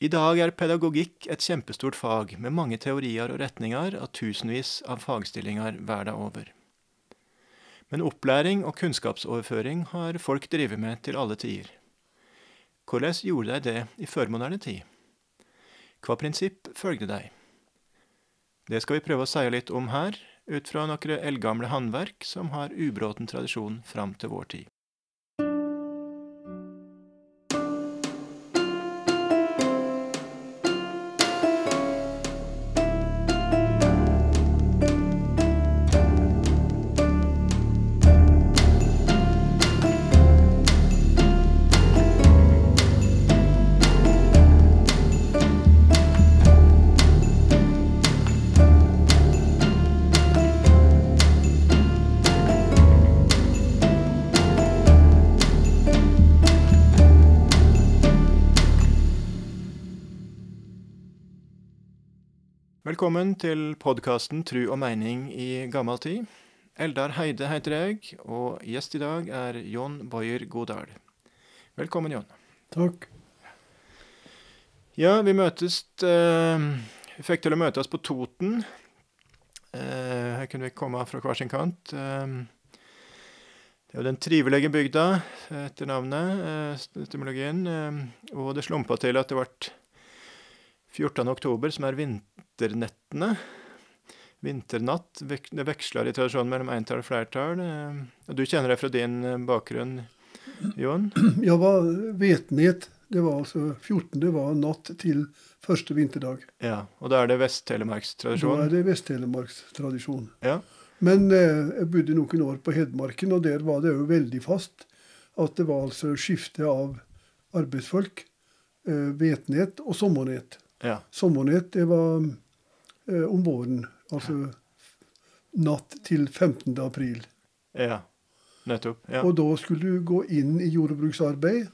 I dag er pedagogikk et kjempestort fag med mange teorier og retninger av tusenvis av fagstillinger verden over. Men opplæring og kunnskapsoverføring har folk drevet med til alle tider. Hvordan gjorde de det i førmoderne tid? Hva prinsipp følgde de? Det skal vi prøve å si litt om her, ut fra noen eldgamle håndverk som har ubråten tradisjon fram til vår tid. Velkommen til podkasten Tru og meining i gammal tid. Eldar Heide heter jeg, og gjest i dag er Jon Boyer Godal. Velkommen, Jon. Takk. Ja, vi møtes eh, Vi fikk til å møtes på Toten. Eh, her kunne vi komme fra hver sin kant. Eh, det er jo den trivelige bygda, etter navnet, eh, etymologien. Eh, og det slumpa til at det ble 14. oktober, som er vinternettene. Vinternatt. Det veksler i tradisjonen mellom entall og flertall. Og du kjenner det fra din eh, bakgrunn, Jon? Ja, var vetnet. Det var altså 14. Det var natt til første vinterdag. Ja, Og da er det Vest-Telemarkstradisjon? Da er det Vest-Telemarkstradisjon. Ja. Men eh, jeg bodde noen år på Hedmarken, og der var det jo veldig fast at det var altså skifte av arbeidsfolk. Eh, vetnet og sommernett. Ja. Sommernett, det var eh, om våren. Altså natt til 15. april. Ja, nettopp. Ja. Og da skulle du gå inn i jordbruksarbeid,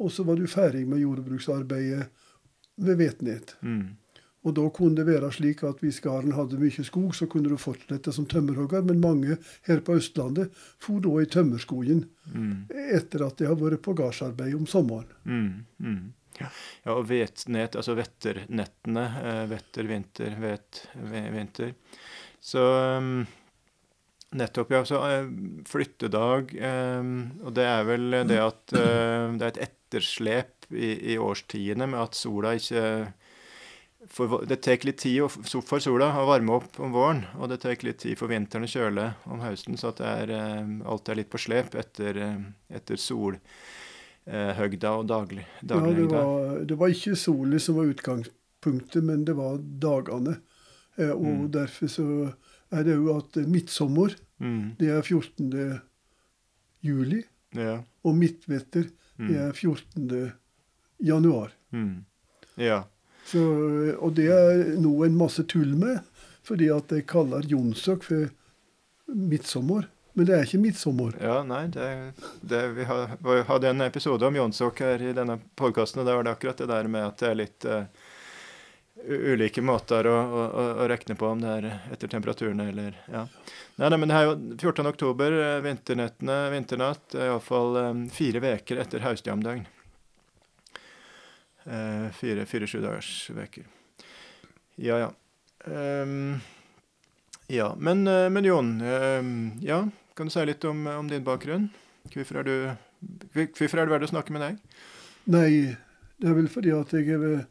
og så var du ferdig med jordbruksarbeidet ved Vetnet. Mm. Og da kunne det være slik at hvis gården hadde mye skog, så kunne du fortsette som tømmerhogger, men mange her på Østlandet for da i tømmerskogen Mm. etter at de har vært på gardsarbeid om sommeren. Mm. Ja. og vetnet, altså vetternettene. Eh, vetter, vinter, vet, vinter. Så um, nettopp, ja. Så eh, flyttedag um, Og det er vel det at eh, det er et etterslep i, i årstidene med at sola ikke for, Det tar litt tid for sola å varme opp om våren, og det tar litt tid for vinteren å kjøle om høsten, så at er, eh, alt er litt på slep etter, etter sol høgda og daglig, Ja, det var, det var ikke solen som var utgangspunktet, men det var dagene. Eh, og Mm. derfor så er det jo at eh, midtsommer, Mm, det er 14. juli, ja. og midtvetter, Mm, det er 14. januar. mm, ja. Så, eh, og det er nå en masse tull med, fordi at de kaller Jonsok for midtsommer. Men det er ikke midtsommer. Ja, nei, det, det, vi har- hadde en episode om Jonsok her i denne podkasten, og da var det akkurat det der med at det er litt uh, ulike måter å, å, å- regne på, om det er etter temperaturene eller Ja. Nei, nei, men det er jo 14. oktober, eh, vinternettene, vinternatt, er iallfall um, fire uker etter haustjamdøgn. Uh, fire, fire sju dagers uker. Ja, ja. Um, ja, men, men Jon, ehm, ja, kan du si litt om, om din bakgrunn? Hvorfor er du Hvorfor er det verdt å snakke med deg? Nei, det er vel fordi at jeg har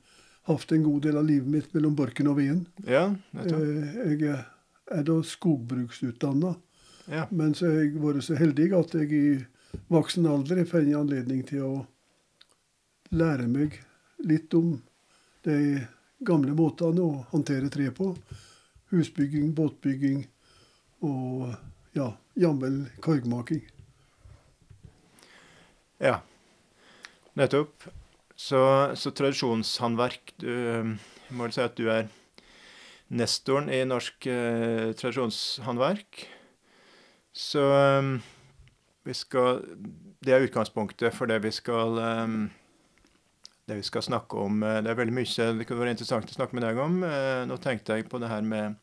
hatt en god del av livet mitt mellom Borken og Wien. Ja. Eh, Jeg er da skogbruksutdanna, Ja. men så har jeg vært så heldig at jeg i voksen alder har fått anledning til å lære meg litt om de gamle måtene å håndtere tre på. Husbygging, båtbygging og ja, jamvel korgmaking. ja. Nettopp. Så, så tradisjonshåndverk du, må vel si at du er nestoren i norsk eh, tradisjonshåndverk. Så um, vi skal Det er utgangspunktet for det vi skal um, det vi skal snakke om. Eh, Det er veldig mye det kunne vært interessant å snakke med deg om. Nå tenkte jeg på det her med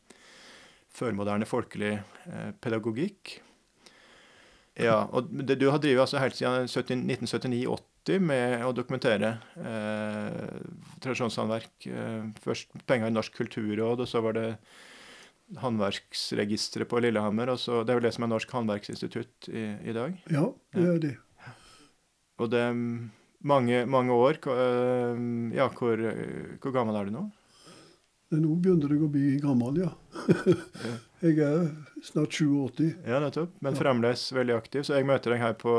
førmoderne folkelig eh, pedagogikk. Ja, og det, Du har drevet altså helt siden 1979-80 med å dokumentere eh, tradisjonshåndverk. Eh, først penger i Norsk kulturråd, og så var det håndverksregisteret på Lillehammer. og så, Det er jo det som er Norsk håndverksinstitutt i, i dag. Ja, det er det. Og det er mange, mange år. eh, Ja, hvor, hvor gammel er du nå? Men nå begynner jeg å bli gammel, ja. jeg er snart 87. Ja, nettopp. Men fremdeles veldig aktiv. Så jeg møter deg her på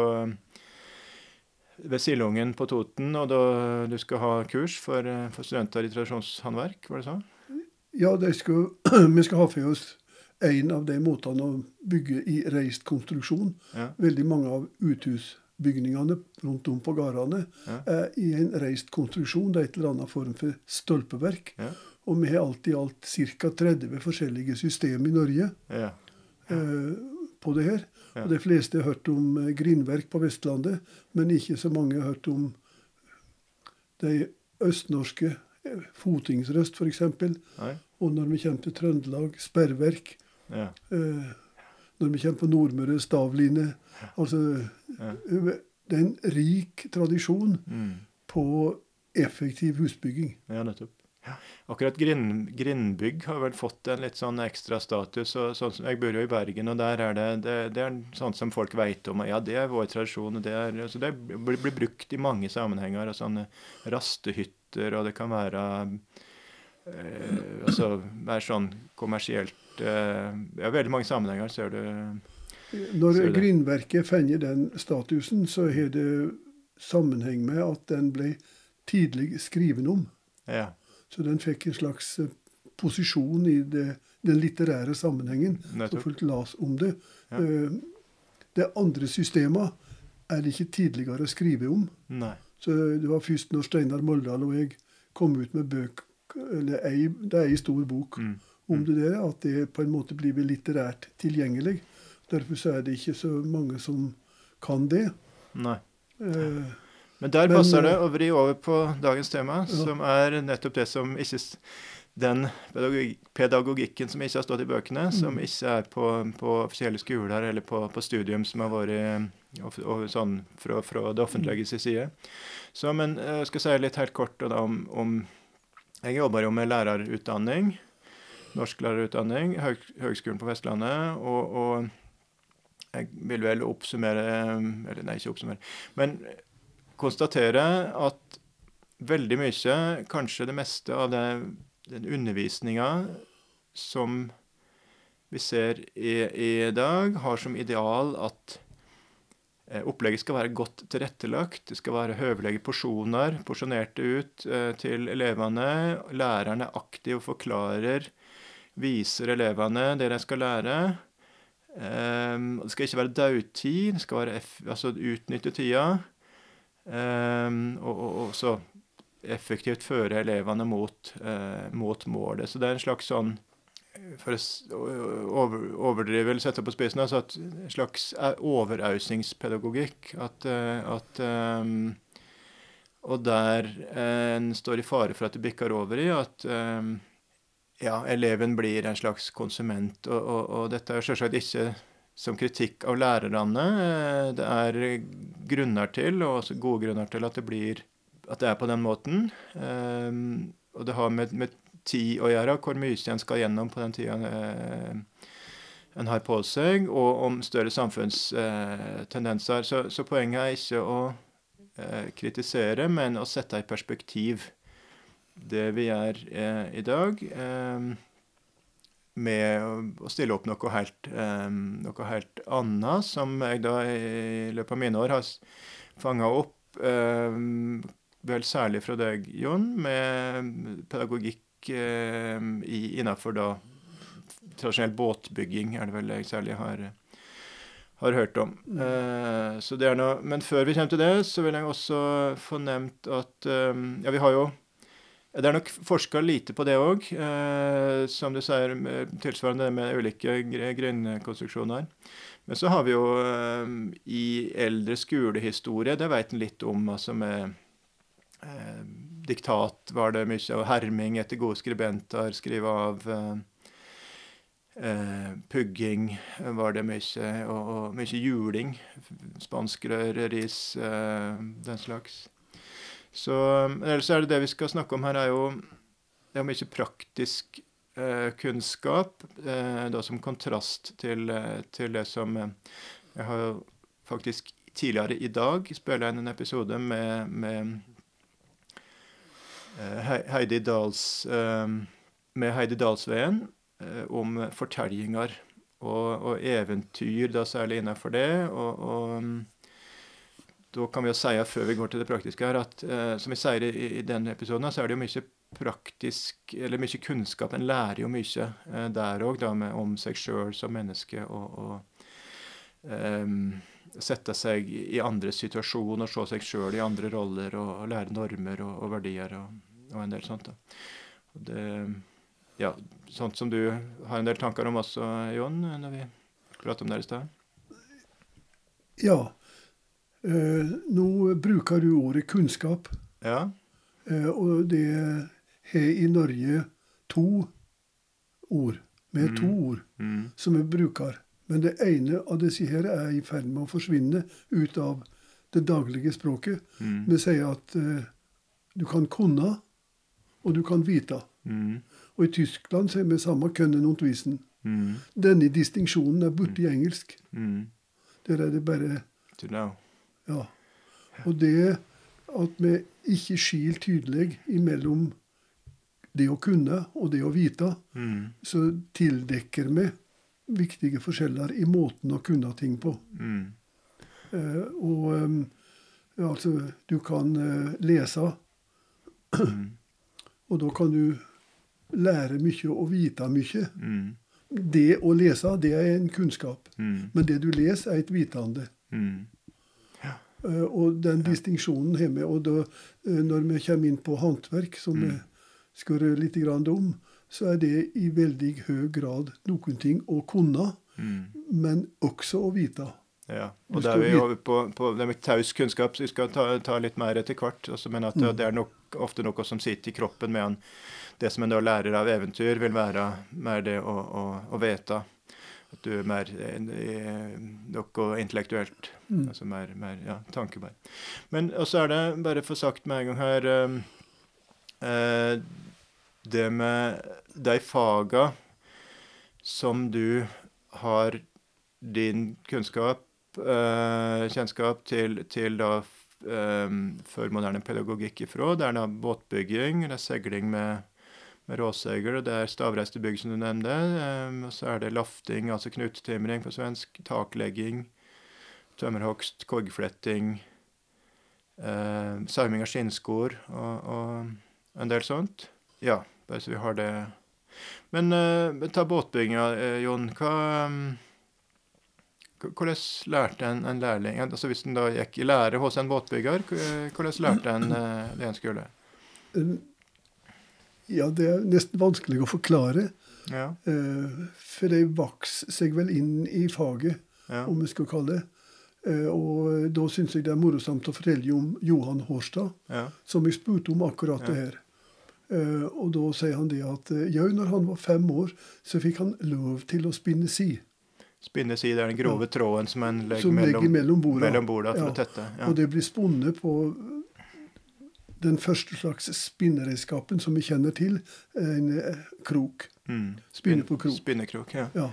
ved Silungen på Toten, og da du skal ha kurs for, eh, for studenter i tradisjonshåndverk, var det sånn? Ja, de skal, vi skal ha for oss en av de måtene å bygge i reist konstruksjon. Ja. Veldig mange av uthusbygningene rundt om på gårdene Ja. er i en reist konstruksjon. Det er et eller annet form for stolpeverk. Ja. Og vi har alt i alt ca. 30 forskjellige system i Norge Ja. eh, på det her. Ja. Og De fleste har hørt om eh, grindverk på Vestlandet, men ikke så mange har hørt om de østnorske eh, fotingsrøst, f.eks. Og når vi kommer til Trøndelag, sperrverk. Ja. Eh, når vi kommer på Nordmøre, stavline. Altså, Ja. det er en rik tradisjon Mm. på effektiv husbygging. Ja, nettopp. Akkurat grind, grindbygg har vel fått en litt sånn ekstra status. og sånn som, Jeg bor jo i Bergen, og der er det det, det er sånn som folk vet om. Ja, det er vår tradisjon. Det, er, så det blir, blir brukt i mange sammenhenger. og Sånne rastehytter, og det kan være eh, altså være sånn kommersielt eh, Ja, veldig mange sammenhenger ser du. Når Så er grindverket fenger den statusen, så har det sammenheng med at den ble tidlig skriven om. Ja. Så den fikk en slags eh, posisjon i det, den litterære sammenhengen. Så Nettopp. folk las om det. Ja. Eh, Det andre systemet er det ikke tidligere skrevet om. Nei. Så det var først når Steinar Moldal og jeg kom ut med bøk, eller ei, det er ei stor bok Mm. om det der, at det på en måte blir litterært tilgjengelig. Derfor så er det ikke så mange som kan det. Nei. Eh, Men der passer det eh, å vri over på dagens tema, Ja. som er nettopp det som ikke Den pedagogikken som ikke har stått i bøkene, som Mm. ikke er på, på offisielle skoler eller på, på studium som har vært og, og sånn fra, fra det offentlige sin side. Så, men eh, jeg skal si litt helt kort da, om, om Jeg jobber jo med lærerutdanning. Norsklærerutdanning. Høg, Høgskolen på Vestlandet. Og, og jeg vil vel oppsummere Eller nei, ikke oppsummere. Men konstatere at veldig mye, kanskje det meste av det, den undervisninga som vi ser i, i dag, har som ideal at eh, opplegget skal være godt tilrettelagt. Det skal være høvelige porsjoner, porsjonerte ut eh, til elevene. Lærerne er aktiv og forklarer, viser elevene det de skal lære. Um, det skal ikke være dautid, det skal være altså utnytte tida. Um, og, og, og så effektivt føre elevene mot, eh, mot målet. Så det er en slags sånn For over, overdrive eller på spissen, altså at en slags eh, overaussingspedagogikk. At, eh, at um, Og der en står i fare for at det bikker over i at um, ja, eleven blir en slags konsument. Og, og, og dette er selvsagt ikke som kritikk av lærerne. Eh, Det er grunner til, og også gode grunner til, at det, blir, at det er på den måten. Eh, Og det har med, med tid å gjøre, hvor mye en skal gjennom på den tida eh, en har på seg, og om større samfunnstendenser. Så, så poenget er ikke å kritisere, men å sette i perspektiv det vi gjør i dag, eh, med å, stille opp noe helt, eh, noe helt annet, som jeg da i løpet av mine år har fanga opp, eh, vel særlig fra deg, Jon, med pedagogikk innafor innenfor da tradisjonell båtbygging, er det vel jeg særlig har har hørt om. Eh, noe, men før vi kommer til det, så vil jeg også få nevnt at eh, ja, vi har jo det er nok forska lite på det òg, eh, som du sier, tilsvarende med ulike grunnkonstruksjoner. Men så har vi jo eh, i eldre skolehistorie, det vet en litt om, altså med eh, diktat var det mye, og herming etter gode skribenter, skrive av eh, eh, pugging var det mye, og, og mye juling. Spanskrør, ris, eh, den slags. Så ellers er det det vi skal snakke om her, er jo det er mye praktisk eh, kunnskap, eh, da som kontrast til, eh, til det som Jeg har faktisk tidligere i dag spilla inn en episode med, med Heidi Dals med Heidi Dalsveen om fortellinger og, og, eventyr, da særlig innenfor det. og, og da kan vi jo si før vi går til det praktiske her, at eh, som vi sier i, i denne episoden, så er det jo mye praktisk, eller mye kunnskap. En lærer jo mye eh, der òg, om seg sjøl som menneske. og, og eh, sette seg i andre situasjoner, se seg sjøl i andre roller og, og lære normer og, og verdier og, og, en del sånt. da. Og det, ja, Sånt som du har en del tanker om også, Jon, når vi prater om det i stad? Ja. Eh, nå bruker du ordet kunnskap. Ja. Eh, og det har i Norge to ord. Med mm. to ord mm. som vi bruker. Men det ene av disse her er i ferd med å forsvinne ut av det daglige språket. Mm. Vi sier at eh, du kan kunne, og du kan vite. Mm. Og i Tyskland sier vi samme 'können und wissen'. Mm. Denne distinksjonen er borte i mm. engelsk. Der er det bare To know. Ja. Og det at vi ikke skiller tydelig imellom det å kunne og det å vite, mm. så tildekker vi viktige forskjeller i måten å kunne ting på. Mm. Eh, og um, altså Du kan eh, lese, mm. og da kan du lære mye og vite mye. Mm. Det å lese, det er en kunnskap. Mm. Men det du leser, er et vitende. Mm. Eh, og den distinksjonen har vi. Og da, eh, når vi kommer inn på håndverk, som mm. vi skal røre litt om, så er det i veldig høy grad noen ting å kunne, mm. men også å vite. Ja, og da er vi over på, på det med taus kunnskap, så vi skal ta, ta litt mer etter hvert. Altså, men at det, det er nok, ofte noe som sitter i kroppen, medan det som en da lærer av eventyr, vil være mer det å, å, å vite. At du er mer eh, noe intellektuelt. Mm. Altså mer, mer ja, tankebar. Men også er det, bare for sagt med en gang her eh, eh, Det med de faga som du har din kunnskap, eh, kjennskap til, til da eh, for moderne pedagogikk ifra. Det er da båtbygging, det er seiling med med og Det er stavreiste bygg, som du nevnte. Um, og så er det lafting, altså knutetimring på svensk. Taklegging. Tømmerhogst, koggfletting. Uh, sauming av skinnskor og, og en del sånt. Ja, bare så vi har det. Men uh, ta båtbygginga, uh, Jon. Hva um, hvordan lærte en, en lærling altså Hvis en da gikk i lære hos en båtbygger, hvordan lærte en uh, det en skulle? Ja, det er nesten vanskelig å forklare. Ja. Uh, for de vokser seg vel inn i faget, ja. om vi skal kalle det. Uh, og da syns jeg det er morosomt å fortelle om Johan Hårstad, ja. som jeg spurte om akkurat det her. Uh, og da sier han det at jau, når han var fem år, så fikk han lov til å spinne si. Spinne si, det er den grove tråden som en legger som mellom, mellom borda. Mellom borda for å tette. Og det blir spunnet på den første slags spinneredskapen som vi kjenner til, en eh, krok. Mm. Spinne på krok. Spinnekrok, ja. ja.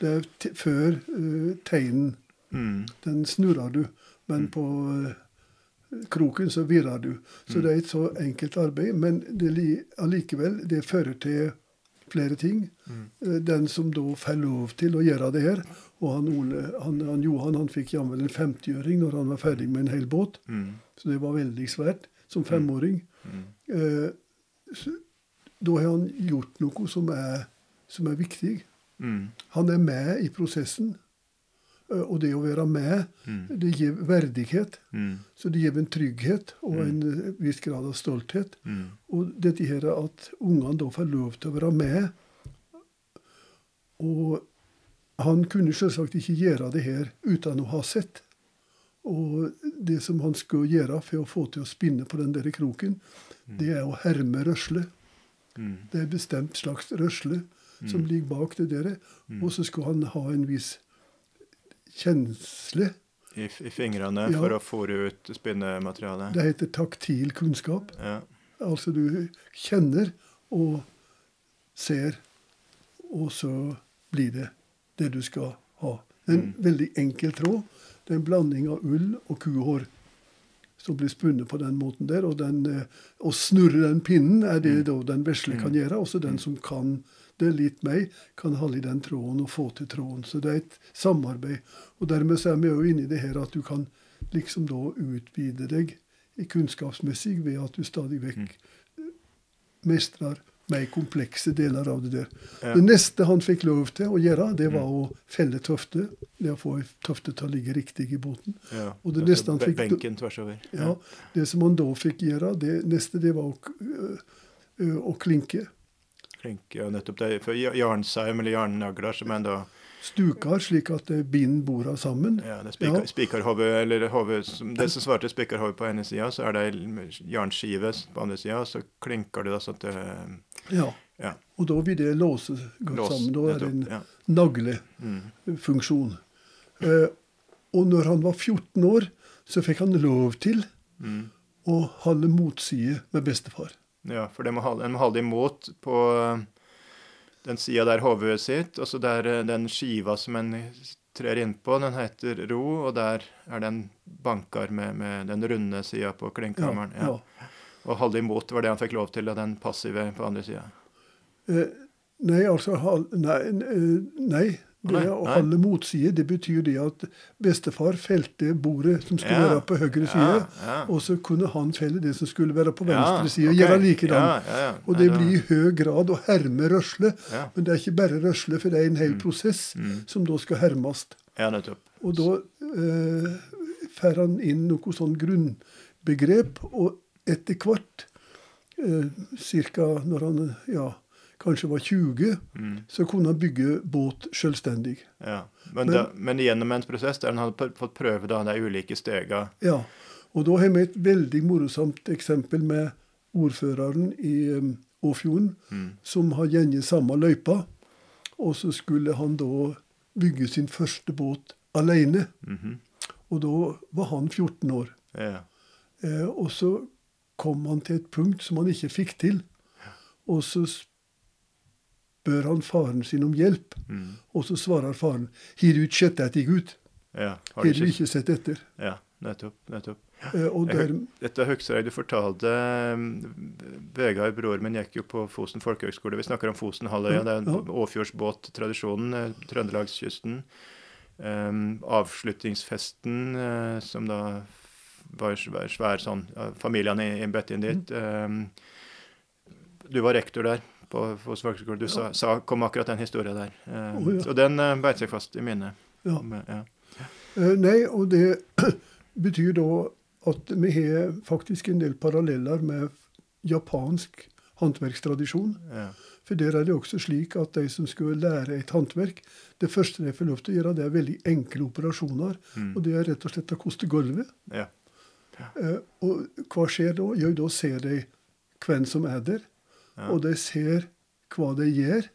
Det er før uh, teinen. Mm. Den snurrer du, men mm. på uh, kroken så virrer du. Så mm. det er et så enkelt arbeid, men det, allikevel, det fører til flere ting. Uh, den som da får lov til å gjøre det her, og han, Ole, han, han Johan han fikk jammen en 50-øring når han var ferdig med en hel båt. Mm. Så det var veldig svært som femåring. Mm. Eh, da har han gjort noe som er, som er viktig. Mm. Han er med i prosessen. Eh, og det å være med, mm. det gir verdighet. Mm. Så det gir en trygghet og mm. en viss grad av stolthet. Mm. Og dette her at ungene da får lov til å være med. Og han kunne selvsagt ikke gjøre det her uten å ha sett. Og det som han skal gjøre for å få til å spinne på den der kroken, mm. det er å herme røsle. Mm. Det er bestemt slags røsle som ligger bak det der. Og så skulle han ha en viss kjensle. I, i fingrene Ja. for å fòre ut spinnematerialet. Det heter taktil kunnskap. Ja. Altså du kjenner og ser, og så blir det det du skal ha. Det er en veldig enkel tråd. Det er en blanding av ull og kuhår som blir spunnet på den måten der. Og eh, å snurre den pinnen er det da den vesle kan gjøre. Også den som kan det litt meg, kan holde i den tråden og få til tråden. Så det er et samarbeid. Og dermed så er vi jo inne i det her at du kan liksom da utvide deg kunnskapsmessig ved at du stadig vekk mestrer mer komplekse deler av det der. Ja. Det neste han fikk lov til å gjøre, det var å felle tøfte. Det å få tøfte til å ligge riktig i båten. ja. Og det det neste han fikk- Benken tvers over. Ja, Det som han da fikk gjøre, det neste det var å, ø, å klinke. Klinke, ja, nettopp det. For ja- jarnsaum eller jarnnagler som en da Stukar, slik at det binder borda sammen. ja, det er spiker, Ja. eller hove, som- Det som svarte spikerhode på ene sida, så er det jarnskive jernskive på andre sida, så klinker det da sånn at det Ja. Ja. Og da vil det låse godt lås, sammen. Da er det en ja. naglefunksjon. Mm. Eh, og når han var 14 år, så fikk han lov til Mm. å holde motside med bestefar. Ja, for en må holde imot på eh, den sida der hodet sitt, og så der eh, den skiva som en trer innpå, den heter ro, og der er den banker med, med den runde sida på klinkhammeren. Ja, ja. Og holde imot var det han fikk lov til, av den passive på andre sida. Eh, nei, altså Nei. eh, nei. Det Nei, å holde motside, det betyr det at bestefar felte bordet som skulle Ja, være på høyre side, Ja, ja. og så kunne han felle det som skulle være på venstre side, og ok. gjøre likedan. Og det blir i høy grad å herme røsle. Men det er ikke bare røsle, for det er en hel prosess Mm. som da skal hermes. Og da eh, får han inn noe sånn grunnbegrep, og etter hvert, eh, ca. når han ja, kanskje var 20, Mm. så kunne han bygge båt selvstendig. Ja. Men, Men- da, men gjennom en prosess der han hadde fått prøve da, de ulike stega Ja. Og da har vi et veldig morsomt eksempel med ordføreren i um, Åfjorden, Mm. som har gjenget samme løypa. Og så skulle han da bygge sin første båt alene. Mhm. Og da var han 14 år. Ja. Eh, og så kom han til et punkt som han ikke fikk til. Og så spør han faren sin om hjelp. Mm. Og så svarer faren har du ikke sett etter Gud? ja. Har du ikke ikke sett etter? Ja, nettopp. nettopp. Eh, Jeg der, Dette husker jeg du fortalte um, Vegard, bror min, gikk jo på Fosen folkehøgskole. Vi snakker om Fosenhalvøya. Det er Ja. Åfjordsbåttradisjonen, eh, trøndelagskysten. Um, avslutningsfesten, uh, som da var svær, svær sånn Familien i, i bedt inn dit. Um, du var rektor der på på. Du sa, sa, kom akkurat den historien der. Oh, ja. Så den uh, beit seg fast i minnet. ja. Ja. Eh, nei, og det betyr da at vi har faktisk en del paralleller med japansk håndverkstradisjon. Ja. For der er det også slik at de som skal lære et håndverk, det første de får lov til å gjøre, det er veldig enkle operasjoner. Mm. Og det er rett og slett å koste gulvet. Ja. Eh, og hva skjer da? Jo, da ser de hvem som er der. Ja. Og de ser hva de gjør,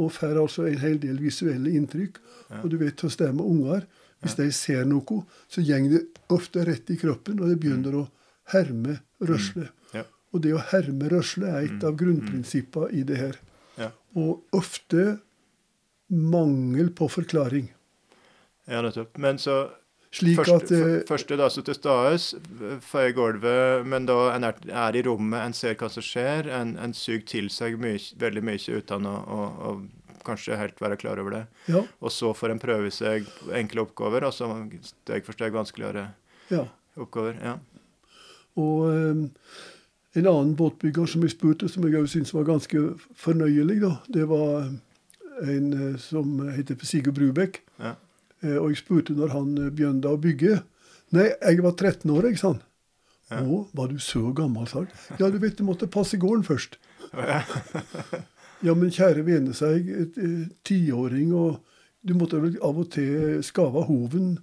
og får altså en hel del visuelle inntrykk. Ja. Og du vet hvordan det er med unger. Hvis de ser noe, så går det ofte rett i kroppen, og de begynner å herme røsle. Mm. Ja. Og det å herme røsle er et Mm. av grunnprinsippene i det her. Ja. Og ofte mangel på forklaring. Ja, nettopp. Men så Slik første, at uh, første da så til stades, føyer gulvet, men da en er, er i rommet, en ser hva som skjer, en, en suger til seg mye, veldig mye uten å, å, å kanskje helt være klar over det. Ja, Og så får en prøve seg enkle oppgaver, og så steg for steg vanskeligere ja. oppgaver. Ja. Og um, en annen båtbygger som jeg spurte, som jeg òg syntes var ganske fornøyelig, da, det var en eh, som heter Sigurd Brubekk. Eh, Og jeg spurte når han eh, begynte å bygge. Nei, jeg var 13 år, jeg, sa han. Ja. Å, var du så gammel, sa jeg. Ja, du vet, du måtte passe gården først. Ja, men kjære vene sa jeg, eh, tiåring, og du måtte vel av og til skave hoven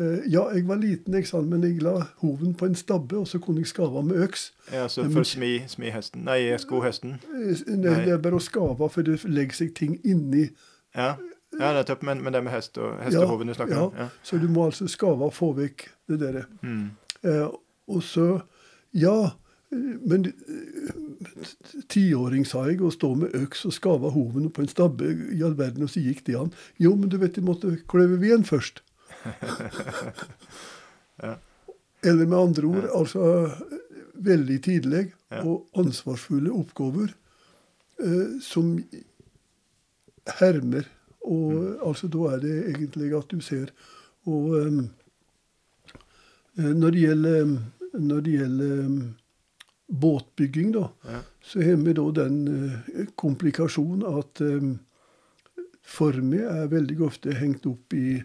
ja, jeg var liten, jeg sa, men jeg la hoven på en stabbe, og så kunne jeg skave med øks. Ja, så for smi, smi hesten Nei, sko hesten. Nei, det er bare å skave, for det legger seg ting inni. Ja, ja nettopp. Men, men det med hest og hestehoven du snakker om? Ja. Så du må altså skave og få vekk det der. Mm. Eh, og så Ja, men tiåring, sa jeg, å stå med øks og skave hoven på en stabbe, i all verden, og så gikk det an. Jo, men du vet, de måtte kløve veden først. Ja. Eller med andre ord, Ja. altså veldig tidlig Ja. og ansvarsfulle oppgaver eh, som hermer. Og Mm. altså da er det egentlig at du ser. Og eh, når det gjelder, når det gjelder um, båtbygging, da, Ja. så har vi da den uh, komplikasjonen at um, formet er veldig ofte hengt opp i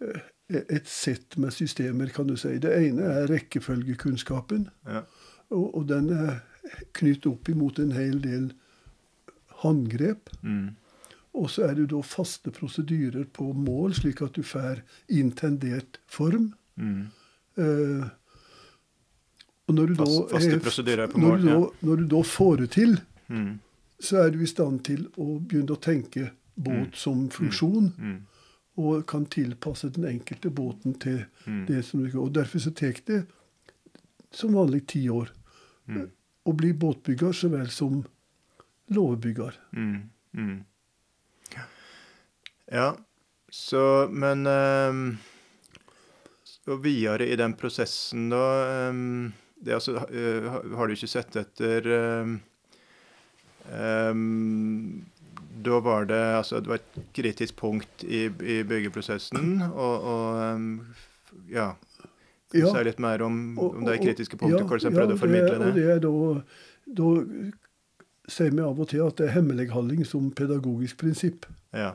eh, et sett med systemer, kan du si. Det ene er rekkefølgekunnskapen, Ja. og, og den er knyttet opp imot en hel del håndgrep. Mm. Og så er det da faste prosedyrer på mål, slik at du får intendert form. Mm. Eh, og når du Fast- da, er- på når mål, du da, når du da får det til, Mm. så er du i stand til å begynne å tenke båt Mm. som funksjon, Mm. og kan tilpasse den enkelte båten til Mm. det som du gjør. Og Derfor så tar det som vanlig ti år Mm. å bli båtbygger så vel som låvebygger. Mm. Ja, så Men um, Og videre i den prosessen, da um, det, altså, uh, Har du ikke sett etter um, um, Da var det altså Det var et kritisk punkt i, i byggeprosessen, og, og ja Kan du Ja. si litt mer om, Og- om det kritiske punktet? ja, hvordan ja, prøvde å formidle Og det? det er da, da sier vi av og til at det er hemmeligholding som pedagogisk prinsipp. Ja.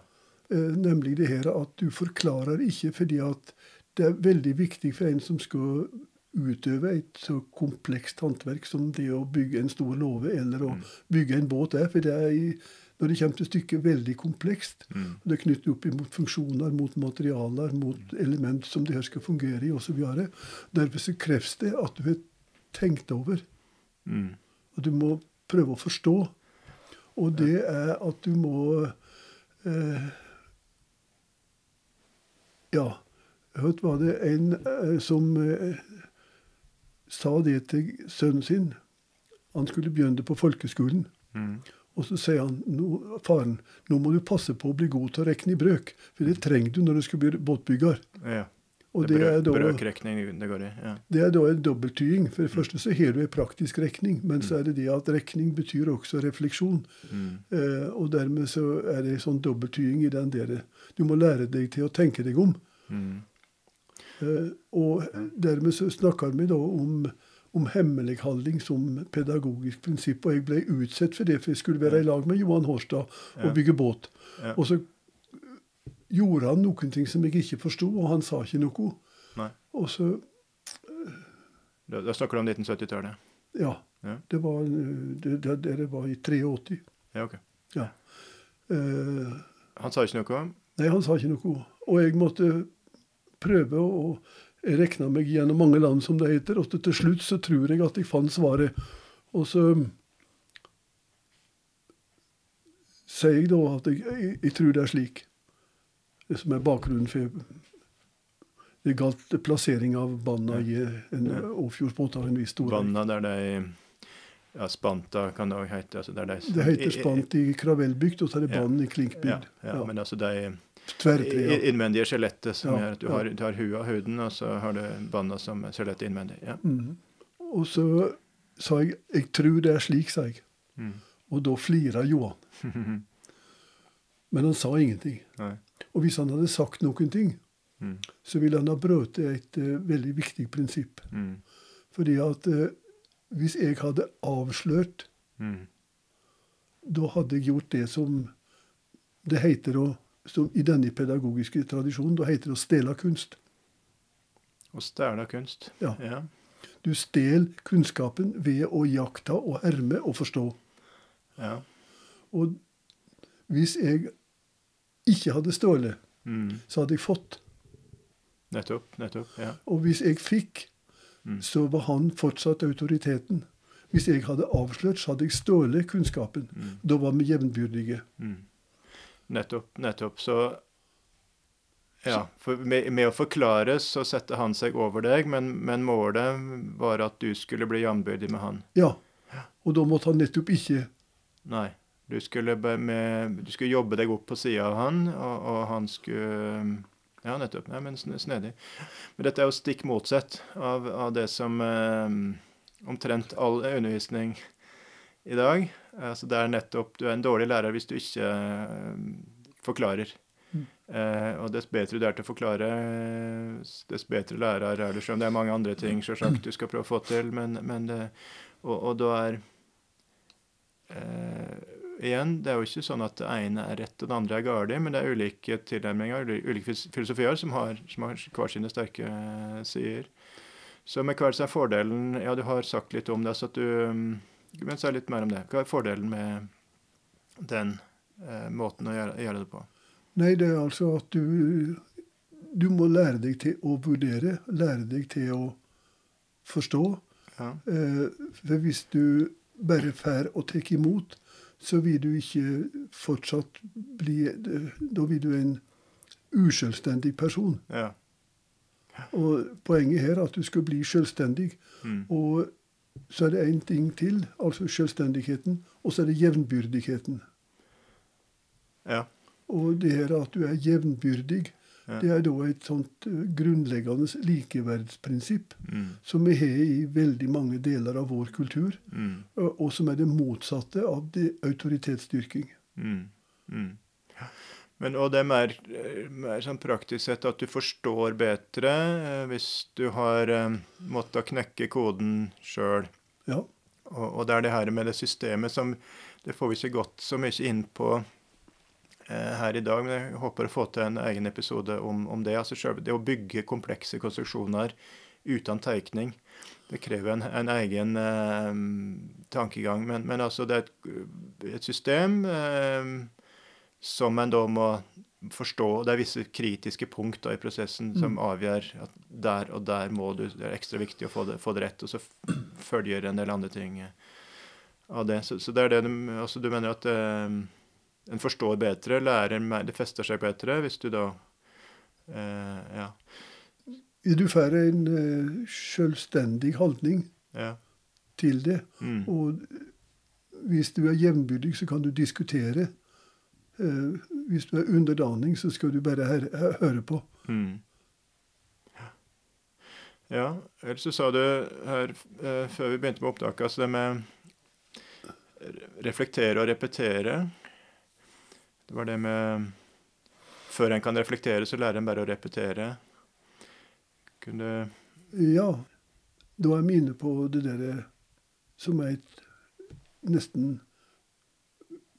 Eh, nemlig det her at du forklarer ikke fordi at det er veldig viktig for en som skal utøve et så komplekst håndverk som det å bygge en stor låve eller å Mm. bygge en båt er. For det er i, når det kommer til stykket, veldig komplekst. Mm. Det er knyttet opp mot funksjoner, mot materialer, mot element som det her skal fungere i osv. Derfor så kreves det at du har tenkt over. Mm. Og du må prøve å forstå. Og det er at du må eh, Ja. Hørte var det en eh, som eh, sa det til sønnen sin. Han skulle begynne på folkeskolen. Mm. Og så sier han nå, faren nå må du passe på å bli god til å regne i brøk. For det trenger du når du skal bli båtbygger. Ja. Og det er da brøkrekning det går i. Ja. det er da en dobbelttying. For det første så har du en praktisk rekning, men så er det det at rekning betyr også refleksjon. Mm. Eh, og dermed så er det en sånn dobbelttying i den der Du må lære deg til å tenke deg om. Mm. Eh, og dermed så snakker vi da om, om hemmeligholding som pedagogisk prinsipp. Og jeg ble utsatt for det, for jeg skulle være i lag med Johan Hårstad og bygge båt. Og så gjorde han noen ting som jeg ikke forsto, og han sa ikke noe. Nei. Og så Da, da snakker du om 1970-tallet. Ja. Ja. Det var, eh, det, det, det var i 83. Ja, ok. Eh, Han sa ikke noe? Nei, han sa ikke noe. Og jeg måtte prøve å Jeg regna meg gjennom mange land, som det heter. Og til slutt så tror jeg at jeg fant svaret. Og så sier jeg da at jeg, jeg, jeg tror det er slik. Det som er bakgrunnen for Det galt plassering av banna i en. Åfjordsbåt av en viss storhet. Banna der de Ja, spanta kan det òg hete. Altså de, Det heter spant i Kravellbygd, og så er det Ja. i Klinkbygd. ja, Ja. men altså de Tverrtrea. i- innvendige skjelettet som gjør at du har, du har huet av huden, og så har du banna som skjelett innvendig. Ja. Mhm. Og så sa jeg 'jeg tror det er slik', sa jeg. Mm. Og da flira Johan. Men han sa ingenting. Nei. Og hvis han hadde sagt noen ting, Mm. så ville han ha brutt et uh, veldig viktig prinsipp. Mm. Fordi at uh, hvis jeg hadde avslørt, Mm. da hadde jeg gjort det som det heter å som I denne pedagogiske tradisjonen da heter det å stjele kunst. Å stjele kunst. Ja. Ja. Du stjeler kunnskapen ved å jakta og herme og forstå. ja. Og hvis jeg ikke hadde stjålet, Mm. så hadde jeg fått. Nettopp. nettopp, ja. Og hvis jeg fikk, Mm. så var han fortsatt autoriteten. Hvis jeg hadde avslørt, så hadde jeg stjålet kunnskapen. Mm. Da var vi jevnbyrdige. Mm. Nettopp. Nettopp. Så Ja. For med, med å forklare så setter han seg over deg, men, men målet var at du skulle bli jambyrdig med han. Ja. Og da måtte han nettopp ikke Nei. Du skulle, med, du skulle jobbe deg opp på sida av han, og, og han skulle Ja, nettopp. Nei, men snedig. Men dette er jo stikk motsatt av, av det som eh, omtrent all undervisning i dag. Altså det er nettopp Du er en dårlig lærer hvis du ikke eh, forklarer. Mm. Eh, og dess bedre du er til å forklare, dess bedre lærer er du. Selv om det er mange andre ting selvsagt, du skal prøve å få til. Men, men det, og, og da er eh, Igjen, det er jo ikke sånn at det ene er rett og det andre er galt, men det er ulike tilnærminger, ulike filosofier, som har, som har hver sine sterke eh, sider. Så med hva er fordelen Ja, du har sagt litt om det, så at du vil Men si litt mer om det. Hva er fordelen med den eh, måten å gjøre, gjøre det på? Nei, det er altså at du Du må lære deg til å vurdere, lære deg til å forstå. Ja. Eh, for hvis du bare får og tar imot, så vil du ikke fortsatt bli Da vil du en uselvstendig person. ja. Og poenget her er at du skal bli selvstendig. Mm. Og så er det én ting til, altså selvstendigheten, og så er det jevnbyrdigheten. ja. Og det her at du er jevnbyrdig. Det er da et sånt eh, grunnleggende likeverdsprinsipp Mm. som vi har i veldig mange deler av vår kultur, Mm. og og som er det motsatte av det autoritetsstyrking. Mm. Mm. Men, og det er mer, eh, mer sånn praktisk sett at du forstår bedre eh, hvis du har eh, måttet knekke koden sjøl. Ja. Og, og det er det her med det systemet som Det får vi ikke gått så mye inn på eh, her i dag, men jeg håper å få til en egen episode om, om det. altså selv Det å bygge komplekse konstruksjoner uten teikning. Det krever en, en egen eh, tankegang. Men, men altså det er et, et system eh, som en da må forstå. Det er visse kritiske punkt da i prosessen som avgjør at der og der må du Det er ekstra viktig å få det, få det rett, og så følger en del andre ting eh, av det. Så, så det er det du, altså du mener at eh, en forstår bedre, lærer mer, det fester seg bedre hvis du da eh, Ja. Du får en eh, selvstendig holdning ja. til det. Mm, Og hvis du er jevnbyrdig, så kan du diskutere. Eh, hvis du er underdanig, så skal du bare hø hø- høre på. mm. Ja, ellers så sa du her eh, før vi begynte med opptaket, altså det med reflektere og repetere. Det var det med Før en kan reflektere, så lærer en bare å repetere. Kunne Ja, da er vi inne på det derre som er et nesten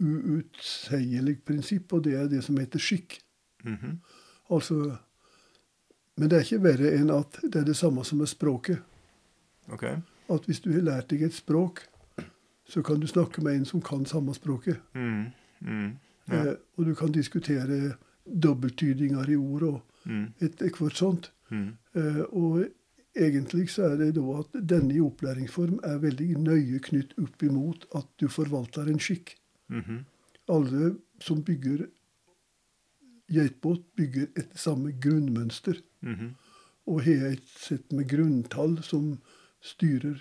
uutseielig prinsipp, og det er det som heter skikk. mhm, Altså Men det er ikke verre enn at det er det samme som med språket. OK. At hvis du har lært deg et språk, så kan du snakke med en som kan samme språket. Mm, mm, ja. Eh, og du kan diskutere dobbelttydinger i ord og Mm, et, et hvert sånt. mm, Eh, og egentlig så er det da at denne i opplæringsform er veldig nøye knytt opp imot at du forvalter en skikk. mhm, Alle som bygger geitbåt, bygger etter samme grunnmønster. mhm, Og har et sett med grunntall som styrer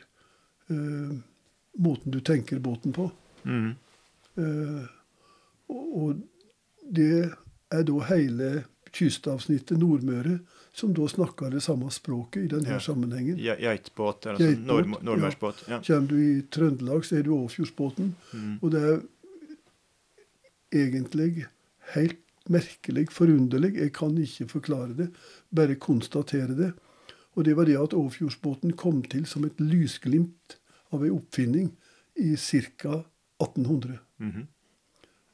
eh, måten du tenker båten på. mm, Eh, og, det er da hele kystavsnittet Nordmøre som da snakker det samme språket i denne Ja. sammenhengen. Ge- Geitbåt, altså nordm- nordmørsbåt. Ja. Kommer du i Trøndelag, så er du Åfjordsbåten. Mm, Og det er egentlig helt merkelig, forunderlig. Jeg kan ikke forklare det, bare konstatere det. Og det var det at Åfjordsbåten kom til som et lysglimt av ei oppfinning i ca. 1800. mhm,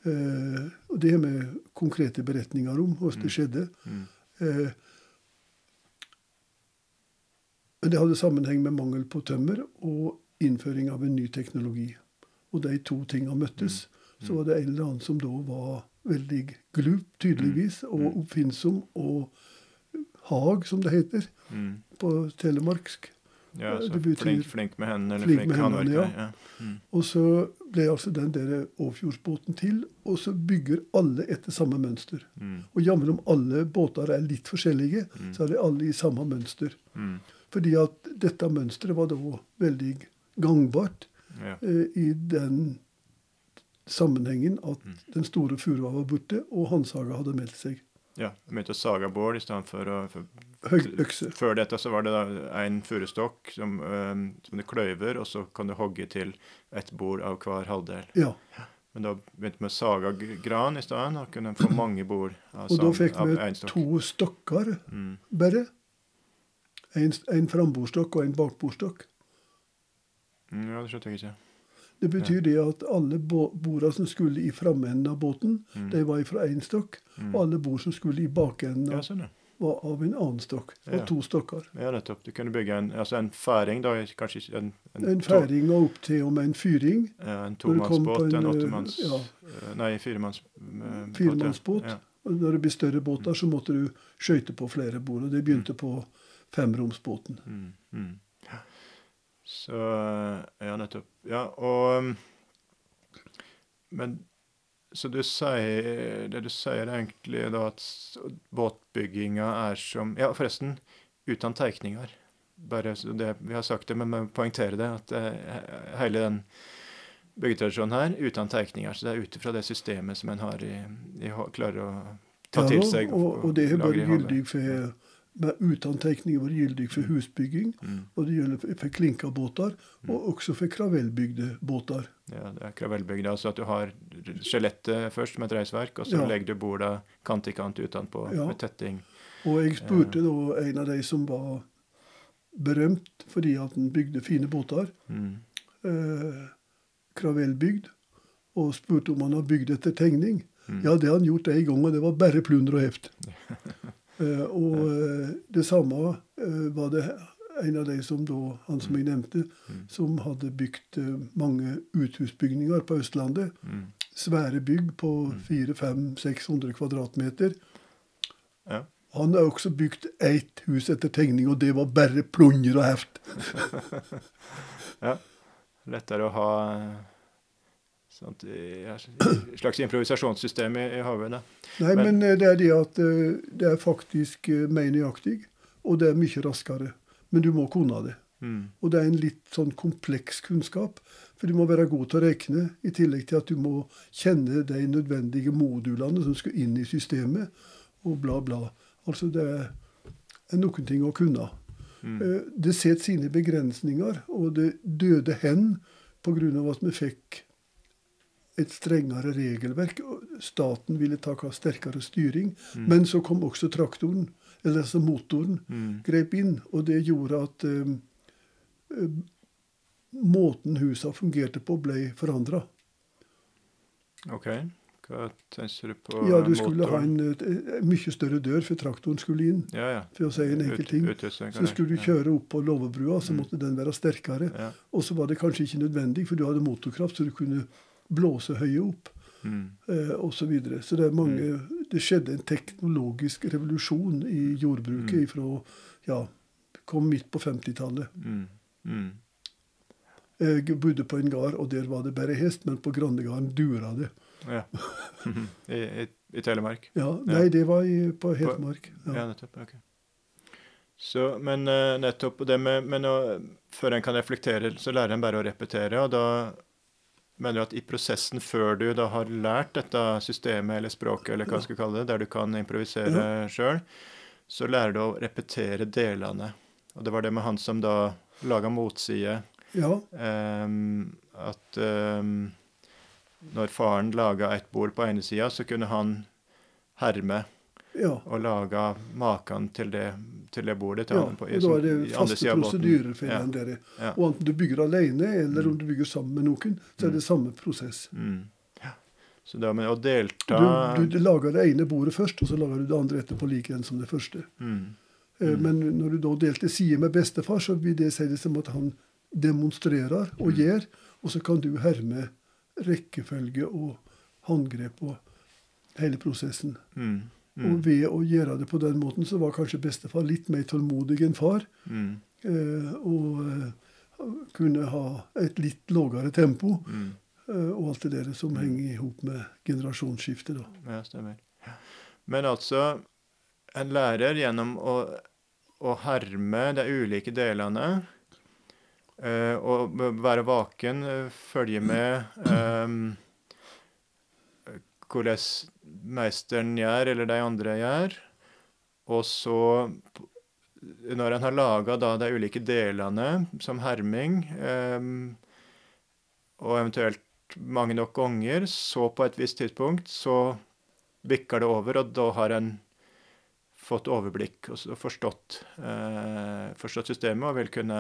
Eh, og det har vi konkrete beretninger om hvordan det skjedde. mm, Eh, men det hadde sammenheng med mangel på tømmer og innføring av en ny teknologi. Og de to tinga møttes. Så var det en eller annen som da var veldig glup, tydeligvis, og oppfinnsom, og hag, som det heter Mm. på telemarksk. Ja, så Det betyr- flink, flink med hendene, eller Flink flink, med hendene, ja. Ja. Mm. Og så ble altså den der Åfjordsbåten til, og så bygger alle etter samme mønster. Mm. Og jammen om alle båter er litt forskjellige, Mm. så er de alle i samme mønster. Mm. Fordi at dette mønsteret var da veldig gangbart Ja. eh, i den sammenhengen at Mm. den store furua var borte, og Hanshaga hadde meldt seg. Ja. Begynte å sage bål i stedet for å for, Høyøkse. Før dette så var det da en furustokk som, um, som du kløyver, og så kan du hogge til et bord av hver halvdel. Ja. Men da begynte vi å sage gran i stedet, og kunne få mange bord av, Og da fikk vi stokk. to stokker Mm. bare. En, en frambordstokk og en bakbordstokk. Mm, ja, det skjønte jeg ikke. Det betyr det at alle bo- borda som skulle i framenden av båten, Mm. de var fra én stokk. Mm. Og alle bord som skulle i bakenden av, sånn, ja. var av en annen stokk. Og Ja. to stokker. Ja, nettopp. Du kunne bygge en, altså en færing, da, kanskje En, en, En færing og opp til og med en fyring. Ja, en tomannsbåt, en en, åttemanns... ja. eh, Nei, firemanns... eh, Firemannsbåt. Ja. Og når det blir større båter, så måtte du skøyte på flere bord. Og det begynte på femromsbåten. Mm, mm. Så Ja, nettopp. Ja, og Men så du sier Det du sier er egentlig da at båtbygginga er som Ja, forresten, uten tegninger. Bare så det, Vi har sagt det, men vi poengterer det. At eh, hele den byggetradisjonen her uten tegninger. Så det er ut ifra det systemet som en har i, i klarer å ta til seg. og, og det er hodet. gyldig for med uten tegninger var gyldig for husbygging, Mm. og det gjelder for- klinkabåter, og også for kravellbygde båter. Ja, det er kravellbygd. Altså at du har skjelettet først med et reisverk, og så Ja. legger du borda kant i kant utenpå Ja. med tetting. Og jeg spurte da en av de som var berømt fordi at han bygde fine båter, Mm. eh, kravellbygd, og spurte om han har bygd etter tegning. Mm. Ja, det har han gjort en gang, og det var bare plunder og heft. Eh, og eh, det samme eh, var det en av de som da, han som jeg nevnte, Mm. som hadde bygd mange uthusbygninger på Østlandet. Mm. Svære bygg på 400-500-600 kvadratmeter. Ja. Han har også bygd ett hus etter tegning, og det var bare plunder og heft. ja. Lettere å ha sånt, et slags improvisasjonssystem i, i hodet. Nei, Men- men, eh, det er det at eh, det er faktisk eh, mer nøyaktig, og det er mye raskere. Men du må kunne det. Mm. Og det er en litt sånn kompleks kunnskap. For du må være god til å regne, i tillegg til at du må kjenne de nødvendige modulene som skal inn i systemet, og bla, bla. Altså det er, noen ting å kunne. Mm. Det setter sine begrensninger, og det døde hen pga. at vi fikk et strengere regelverk. Staten ville ta sterkere styring. Mm. Men så kom også traktoren, eller altså motoren, Mm. grep inn. Og det gjorde at eh, eh, måten husa fungerte på, ble forandra. OK. Hva tenker du på Ja, du skulle ha en, en, mye større dør, for traktoren skulle inn. Ja, ja. For å si en enkel ting. Så skulle du kjøre opp på låvebrua, så Mm. måtte den være sterkere. Ja. Og så var det kanskje ikke nødvendig, for du hadde motorkraft, så du kunne blåse høye opp. Mm. Eh, og så, videre. så det er mange Det skjedde en teknologisk revolusjon i jordbruket Mm. ifra ja, kom midt på 50-tallet. Mm. Mm. Jeg bodde på en gard, og der var det bare hest, men på Grandegarden dura det. Ja. I, i, I Telemark? Ja, Nei, det var i, på Hedmark. Ja, Ja. nettopp. ok. Så, men eh, nettopp det med med å, Før en kan reflektere, så lærer en bare å repetere. Og da mener du at i prosessen før du da har lært dette systemet eller språket, eller hva Ja. skal kalle det, der du kan improvisere ja. sjøl, så lærer du å repetere delene. Og det var det med han som da laga motside. ja. Um, at um, når faren laga et bord på ene sida, så kunne han herme ja. og laga maken til det, til det bordet. Til Ja, på, og da er det faste prosedyrer for Ja. den der. Ja. Og enten du bygger alene, eller Mm. om du bygger sammen med noen, så er det samme prosess. Mm. Så da med å delta Du, du lager det ene bordet først, og så lager du det andre etterpå like igjen som det første. mm. Eh, Mm. Men når du da delte side med bestefar, så vil det si det som at han demonstrerer og Mm. gjør, og så kan du herme rekkefølge og håndgrep og hele prosessen. Mm. Og ved å gjøre det på den måten, så var kanskje bestefar litt mer tålmodig enn far. Mm. Eh, og eh, kunne ha et litt lavere tempo. Mm. eh, og alt det der som henger i hop med generasjonsskiftet. da. Ja, stemmer. Men altså, en lærer gjennom å, å herme de ulike delene eh, og være vaken, eh, følge med eh, hvordan meisteren gjør, eller de andre gjør, og så når en har laga de ulike delene som herming, eh, og eventuelt mange nok ganger, så på et visst tidspunkt så bikker det over, og da har en fått overblikk og forstått, eh, forstått systemet og vil kunne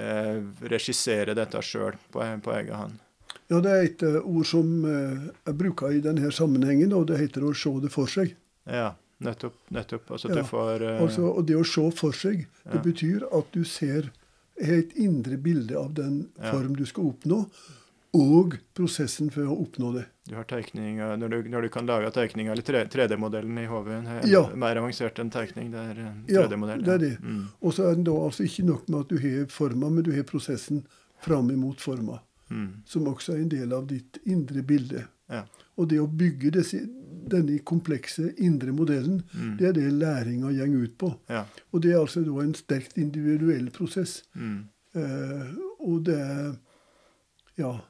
eh, regissere dette sjøl på, på egen hånd. Ja, det er et eh, ord som eh, jeg bruker i denne sammenhengen, og det heter å se det for seg. Ja, nettopp. nettopp. Altså Ja, du får uh... Altså, og det å se for seg, det Ja. betyr at du ser et indre bilde av den Ja. form du skal oppnå, og prosessen for å oppnå det. Du har tegninger, når du, når du kan lage tegninger, eller 3 3D-modellen i hodet, Ja. mer avansert enn tegning. Det er 3D-modell. det er det. Mm. Og så er det da altså ikke nok med at du har forma, men du har prosessen fram imot forma, Mm. som også er en del av ditt indre bilde. Ja. Og det å bygge disse, denne komplekse indre modellen, Mm. det er det læringa går ut på. Ja. Og det er altså da en sterkt individuell prosess. Mm. Eh, og det er ja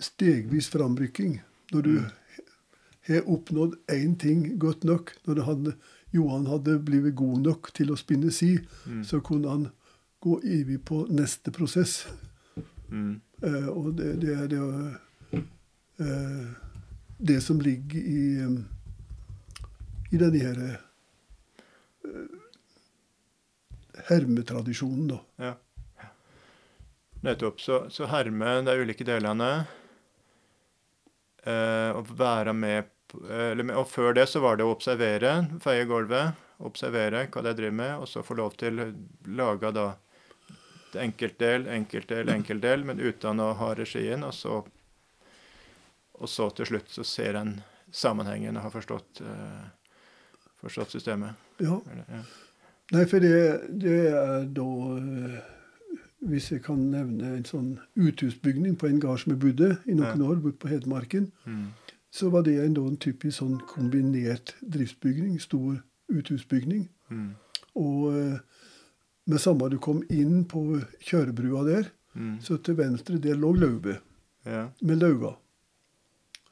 stegvis framrykking. Når du har oppnådd én ting godt nok, når hadde, Johan hadde blitt god nok til å spinne si, Mm. så kunne han gå ivrig på neste prosess. Mm. Eh, og det, det er det, eh, det som ligger i, i denne her eh, hermetradisjonen, da. Ja. Nettopp. Så, så herme de ulike delene. Eh, og være med eller, Og før det så var det å observere, feie gulvet, observere hva de driver med, og så få lov til å lage da enkeltdel, enkeltdel, enkeltdel, men uten å ha regien. Og så, og så til slutt så ser en sammenhengen og har forstått, uh, forstått systemet. Ja. Eller, ja. Nei, for det, det er da eh, Hvis jeg kan nevne en sånn uthusbygning på en gard som jeg bodde i noen Ja. år, borte på Hedmarken, Mm. så var det en, en typisk sånn kombinert driftsbygning. Stor uthusbygning. Mm. Og eh, med samme du kom inn på kjørebrua der, Mm. så til venstre der lå lauvet Ja. med lauva.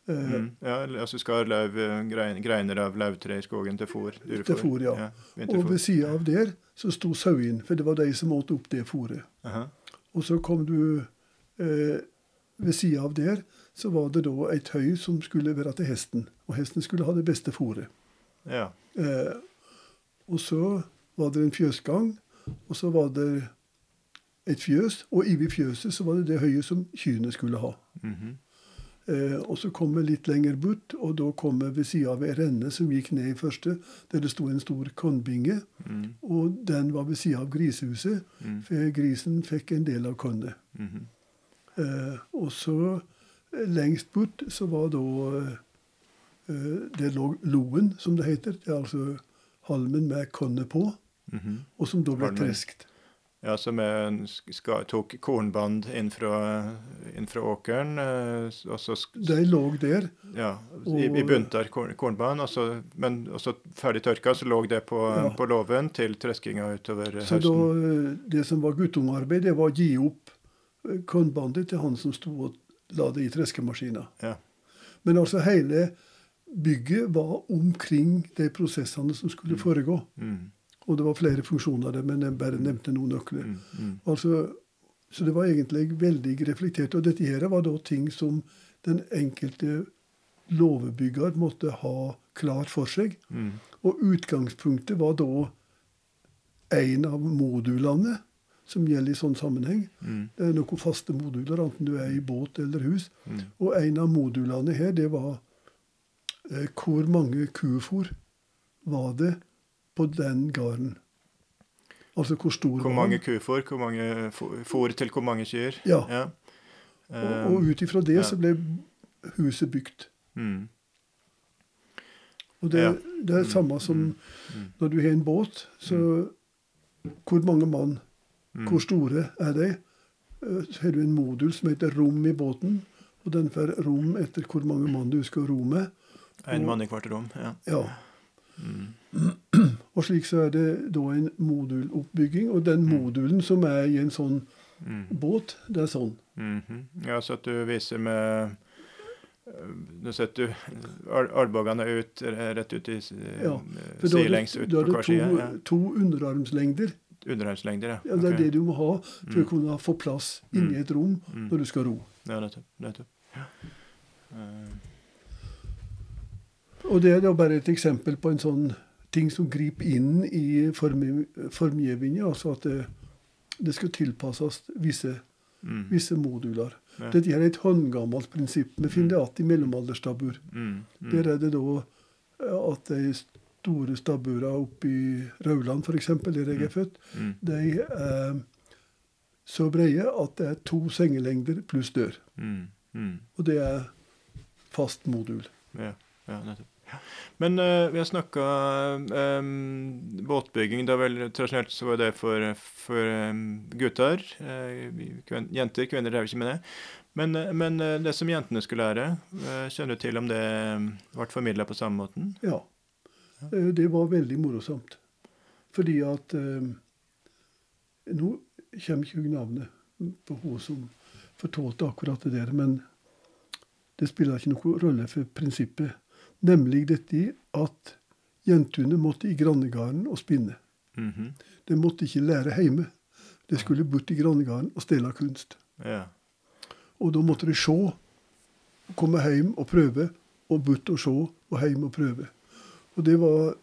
Eh, Mm. Ja, altså skal lauv, grein, greiner av lauvtre i skogen til fôr? Til fôr, ja. og ved sida av der så sto sauene, for det var de som åt opp det fôret. Aha. Og så kom du eh, Ved sida av der så var det da et høy som skulle være til hesten. Og hesten skulle ha det beste fôret. Ja. Eh, og så var det en fjøsgang, og så var det et fjøs. Og inni fjøset så var det det høyet som kyrne skulle ha. Mhm. Eh, og så kom vi litt lenger bort, og da kom vi ved sida av ei renne som gikk ned i første, der det sto en stor kornbinge. Mm. Og den var ved sida av grisehuset, Mm. for grisen fikk en del av kornet. -hmm. Eh, og så eh, lengst bort så var da eh, Det lå loen, som det heter. Det er altså halmen med kornet på, Mhm. og som da ble treskt. Ja, som tok kornband inn fra, inn fra åkeren, eh, og så De lå der. ja, i, i bunter korn, kornband, og så, men og så ferdig tørka, så lå det på, Ja. på låven til treskinga utover eh, Så høsten. Så det som var guttungarbeid, det var å gi opp eh, kornbandet til han som sto og la det i treskemaskina. Ja. Men altså hele bygget var omkring de prosessene som skulle foregå. Mm. Og det var flere funksjoner der, men jeg bare nevnte noen nøkler. Mm. Mm. Altså, så det var egentlig veldig reflektert. Og dette her var da ting som den enkelte låvebygger måtte ha klart for seg. Mm. Og utgangspunktet var da en av modulene som gjelder i sånn sammenheng. Mm. Det er noen faste moduler, enten du er i båt eller hus. Mm. Og en av modulene her, det var eh, hvor mange kufor var det på den gården. Altså hvor stor Hvor mange den? kufôr, hvor mange fôr til hvor mange kyr? Ja. ja. Og, og ut ifra det ja. så ble huset bygd. mm. Og det, Ja. det er det Mm, samme som mm, mm. når du har en båt. Så hvor mange mann, Mm. hvor store er de? Eh, Så har du en modul som heter rom i båten. Og den får rom etter hvor mange mann du skal ro med. Én mann i hvert rom. Ja. Ja, Mm. Og slik så er det da en moduloppbygging. Og den modulen som er i en sånn Mm. båt, det er sånn. Mhm. Ja, så at du viser med øh, Nå setter du al- albuene ut eh, rett ut i Ja, eh, For da er sidelengs det, ut da på er det hver to, side. Ja. to underarmslengder. Underarmslengder, ja. Ja, det er det du må ha for Mm. å kunne få plass inni Mm. et rom Mm. når du skal ro. Ja, nettopp. nettopp. Ja. Uh. Og det er da bare et eksempel på en sånn ting som griper inn i form, formgivningen. Altså at det, det skal tilpasses visse, mm. visse moduler. Ja. Dette er et håndgammelt prinsipp. Vi finner det igjen i mellomalderstabbur. Mm. Mm. Der er det da eh, at de store stabburene oppe i Rauland, f.eks., der jeg er født, Mm. de er så brede at det er to sengelengder pluss dør. Mm. Mm. Og det er fast modul. Ja, ja nettopp. Men uh, vi har snakka båtbygging. Det vel, tradisjonelt så var det for, for um, gutter. Uh, jenter, kvinner drev ikke med det. Men, uh, men eh, det som jentene skulle lære, eh, kjenner du til om det eh, ble formidla på samme måten? Ja. Eh, Det var veldig morosomt. Fordi at eh, Nå kommer ikke navnet på hun som fortalte akkurat det der, men det spiller ikke noen rolle for prinsippet. Nemlig dette at jentene måtte i grannegarden og spinne. Mhm. De måtte ikke lære hjemme. De skulle bort i grannegarden og stelle kunst. Ja. Og da måtte de se, komme hjem og prøve, og bort og se, og hjem og prøve. Og det var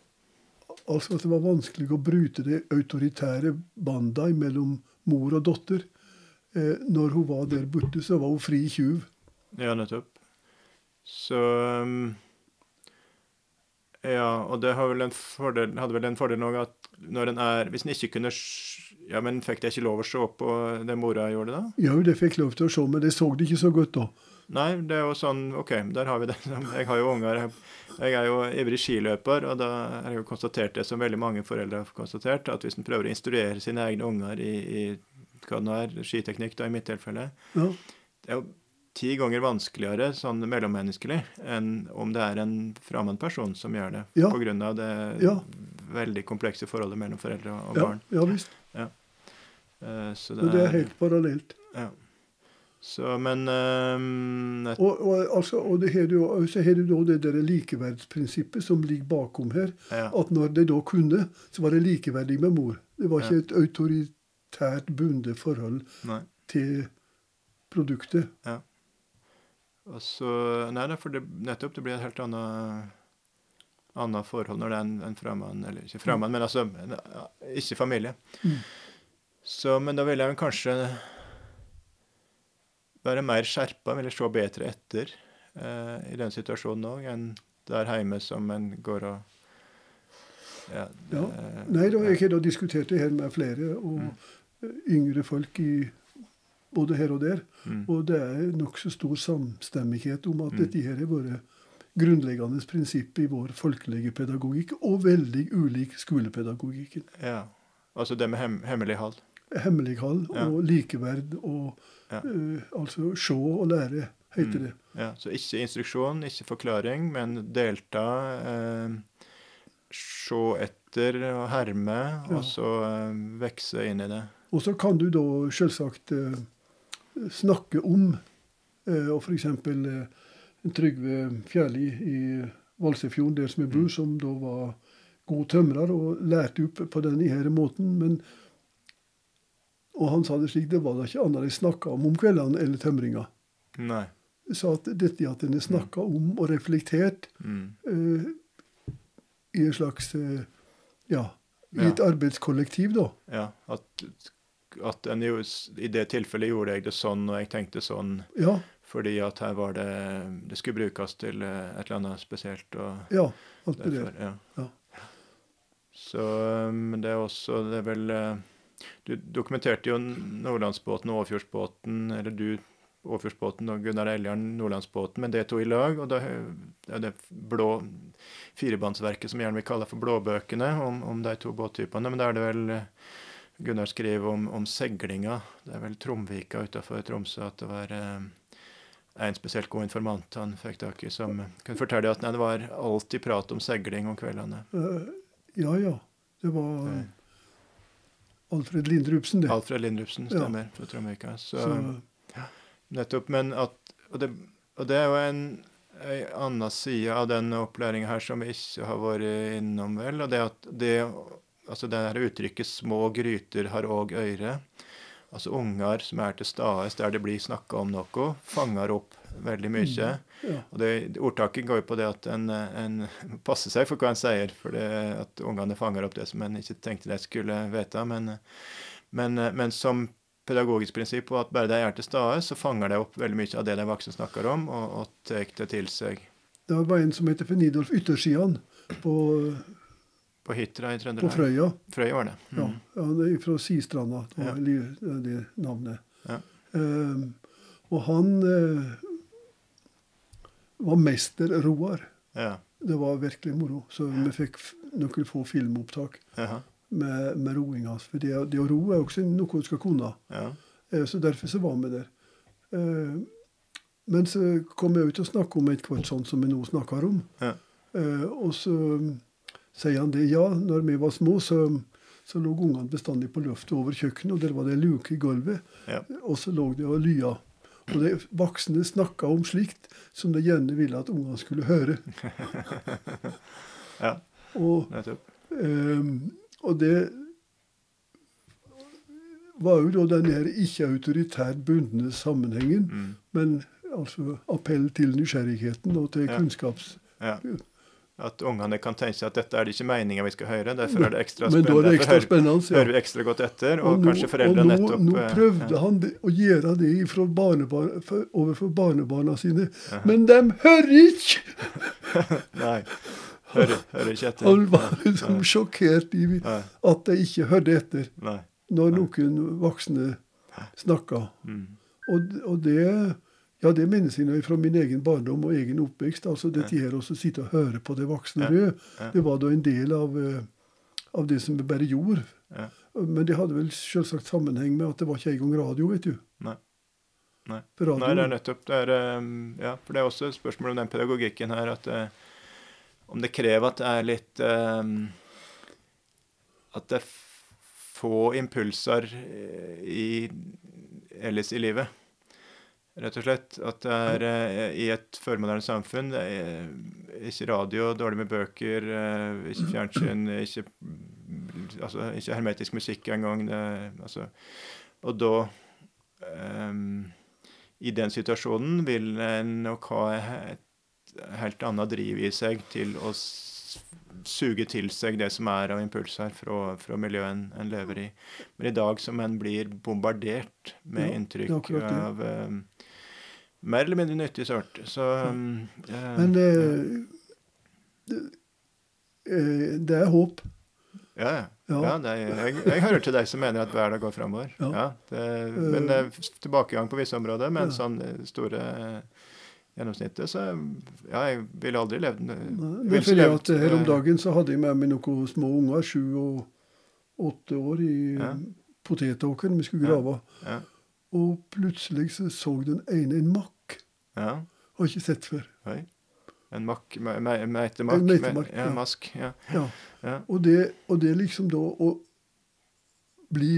altså at det var vanskelig å bryte det autoritære bandet mellom mor og datter. Eh, når hun var der borte, så var hun fri tjuv. ja, nettopp. Så um, Ja, og det har vel en fordel, hadde vel en fordel òg at når en er Hvis en ikke kunne Ja, men fikk de ikke lov å se på det mora gjorde, da? Ja, det fikk lov til å se, men de så det ikke så godt da. Nei, det er jo sånn OK, der har vi det. Jeg har jo unger. Jeg- er jo ivrig skiløper, og da har jeg jo konstatert det som veldig mange foreldre har konstatert, at hvis en prøver å instruere sine egne unger i, i hva det er, skiteknikk, da i mitt tilfelle, Ja, det er jo ti ganger vanskeligere sånn mellommenneskelig enn om det er en fremmed person som gjør det, Ja. av det Ja. veldig komplekse forholdet mellom foreldre og, ja, barn. ja visst. Eh, så det, det er helt parallelt. Ja. Så, men um, et, Og, og, altså, og det og så har du da det der likeverdsprinsippet som ligger bakom her. ja. At når de da kunne, så var det likeverdig med mor. Det var ikke Ja. et autoritært bundet forhold Nei. til produktet. Og så, nei, for det, nettopp det blir et helt annet, annet forhold når det er en, en fremmed, eller ikke fremmed, men altså en, ikke familie. Mm. Så, men da vil jeg kanskje være mer skjerpa, ville se bedre etter eh, i den situasjonen òg, enn der hjemme som en går og Ja. Ja. eh, Nei, da, jeg har da diskutert det her med flere og Mm. yngre folk i både her og der. Mm. Og det er nokså stor samstemmighet om at Mm. dette her har vært grunnleggende prinsipp i vår folkelige pedagogikk, og veldig ulik skolepedagogikken. ja. Altså det med hem, hemmelighold? Hemmelighold Ja. og likeverd og Ja. uh, altså se og lære, heter Mm. det. Ja, så ikke instruksjon, ikke forklaring, men delta, eh, se etter og herme, Ja. og så eh, vokse inn i det. Og så kan du da selvsagt eh, snakke om, eh, og f.eks. Eh, Trygve Fjærli i Valsefjorden, der som jeg bor, Mm. som da var god tømrer og lærte opp på denne her måten. men og han sa det slik, det var da ikke annet de snakka om om kveldene eller tømringa. Nei. Så at dette at en er snakka om og reflektert Mm. eh, i en slags eh, Ja, i Ja. et arbeidskollektiv, da. Ja, at, at en i det tilfellet gjorde jeg det sånn, og jeg tenkte sånn, Ja, fordi at her var det Det skulle brukes til eh, et eller annet spesielt. og ja, alt det der. ja. Ja. Så Men det er også Det er vel eh, Du dokumenterte jo Nordlandsbåten og Åfjordsbåten, eller du Åfjordsbåten og Gunnar Eljarn Nordlandsbåten, men det to i lag. Og da er det blå firebandsverket som gjerne vil kalle for blåbøkene om, om de to båttypene. Men da er det vel Gunnar skriver om, om seglinga. Det er vel Tromvika utafor Tromsø at det var eh, en spesielt god informant han fikk tak i, som kunne fortelle at nei, det var alltid prat om seiling om kveldene. Uh, ja, ja. Det var uh, Alfred Lindrupsen, det. Alfred Lindrupsen, stemmer, ja. fra Tromvika. Så, Så, nettopp. Men at Og det, og det er jo en ei anna side av den opplæringa her som vi ikke har vært innom, vel. Og det at det altså det her uttrykket 'små gryter har òg øyre'. Altså unger som er til stede der det blir snakka om noe, fanger opp veldig mye. Mm, ja. Og det, Ordtaket går jo på det at en, en, passer seg for hva en sier, for det, at ungene fanger opp det som en ikke tenkte de skulle vite. Men, men, men som pedagogisk prinsipp og at bare de er til stede, så fanger de opp veldig mye av det de voksne snakker om, og, og tar det til seg. Det var en som heter Fenidolf Yttersian på på Hitra i Trøndelag? På Frøya. Frøya var det. Mm. Ja, ja, det er fra Sistranda, det var ja. det navnet. Ja. Um, og han uh, var mesterroer. Ja. Det var virkelig moro. Så vi fikk noen få filmopptak med, med roing hans. For det, det, å ro er også noe du skal kunne. Ja. Uh, så derfor så var vi der. Uh, men så kom jeg ut og snakket om et kvart sånt som vi nå snakker om. Ja. og så sier han det. Ja, når vi var små, så, så lå ungene bestandig på løftet over kjøkkenet, og der var det luke i gulvet. Ja. Og så lå de og lya. Og de voksne snakka om slikt som de gjerne ville at ungene skulle høre. ja, og, um, og det var jo da den her ikke-autoritært bundne sammenhengen, mm. men altså appell til nysgjerrigheten og til ja. kunnskaps... Ja at ungene kan tenke at dette er det ikke meninga vi skal høre. Derfor er det ekstra spennende. Men da er det ekstra spennende, ja. hører vi ekstra godt etter, og, og nå, kanskje foreldre og nå, nettopp Nå eh, prøvde ja. han å gjøre det barnebarn, for, overfor barnebarna sine, -huh. men de hører ikke! Nei. Hører, hører, ikke etter. Han var liksom sjokkert i at de ikke hørte etter Nei. når noen voksne snakka. Mm. Og, og det ja, det minnes jeg fra min egen barndom og egen oppvekst. altså Dette her å sitte og høre på det voksne røde, det var da en del av, eh, av det som vi bare gjorde. Men det hadde vel selvsagt sammenheng med at det var ikke engang radio, vet du. Nei. Nei. Nei, det er nettopp det er, um, Ja, for det er også et spørsmål om den pedagogikken her, at uh, om det krever at det er litt um, At det er få impulser i, ellers i livet. Rett og slett. At det er eh, i et førmoderne samfunn er ikke radio, dårlig med bøker, eh, ikke fjernsyn, ikke, altså, ikke hermetisk musikk engang. Altså, og da um, I den situasjonen vil en nok ha et helt annet driv i seg til å suge til seg det som er av impulser fra, fra miljøet en lever i. Men i dag som en blir bombardert med ja, inntrykk av um, mer eller mindre nyttig sort. Så um, eh, Men eh, det, eh, det, er håp. Ja, ja. ja er, jeg, jeg, hører til deg som mener at verden går framover. Ja. men er tilbakegang på visse områder, men sånn store gjennomsnittet, så ja, jeg ville aldri levd Det er fordi at Her om dagen så hadde jeg med meg noen små unger, sju og åtte år, i ja. potetåkeren vi skulle grave. Ja. Og plutselig så, så den ene en makk ja. Har ikke sett før. Oi. En makk Meitemakk? En meitemark, ja. Mask. Ja. ja. ja. Og, det, og, det, liksom da å bli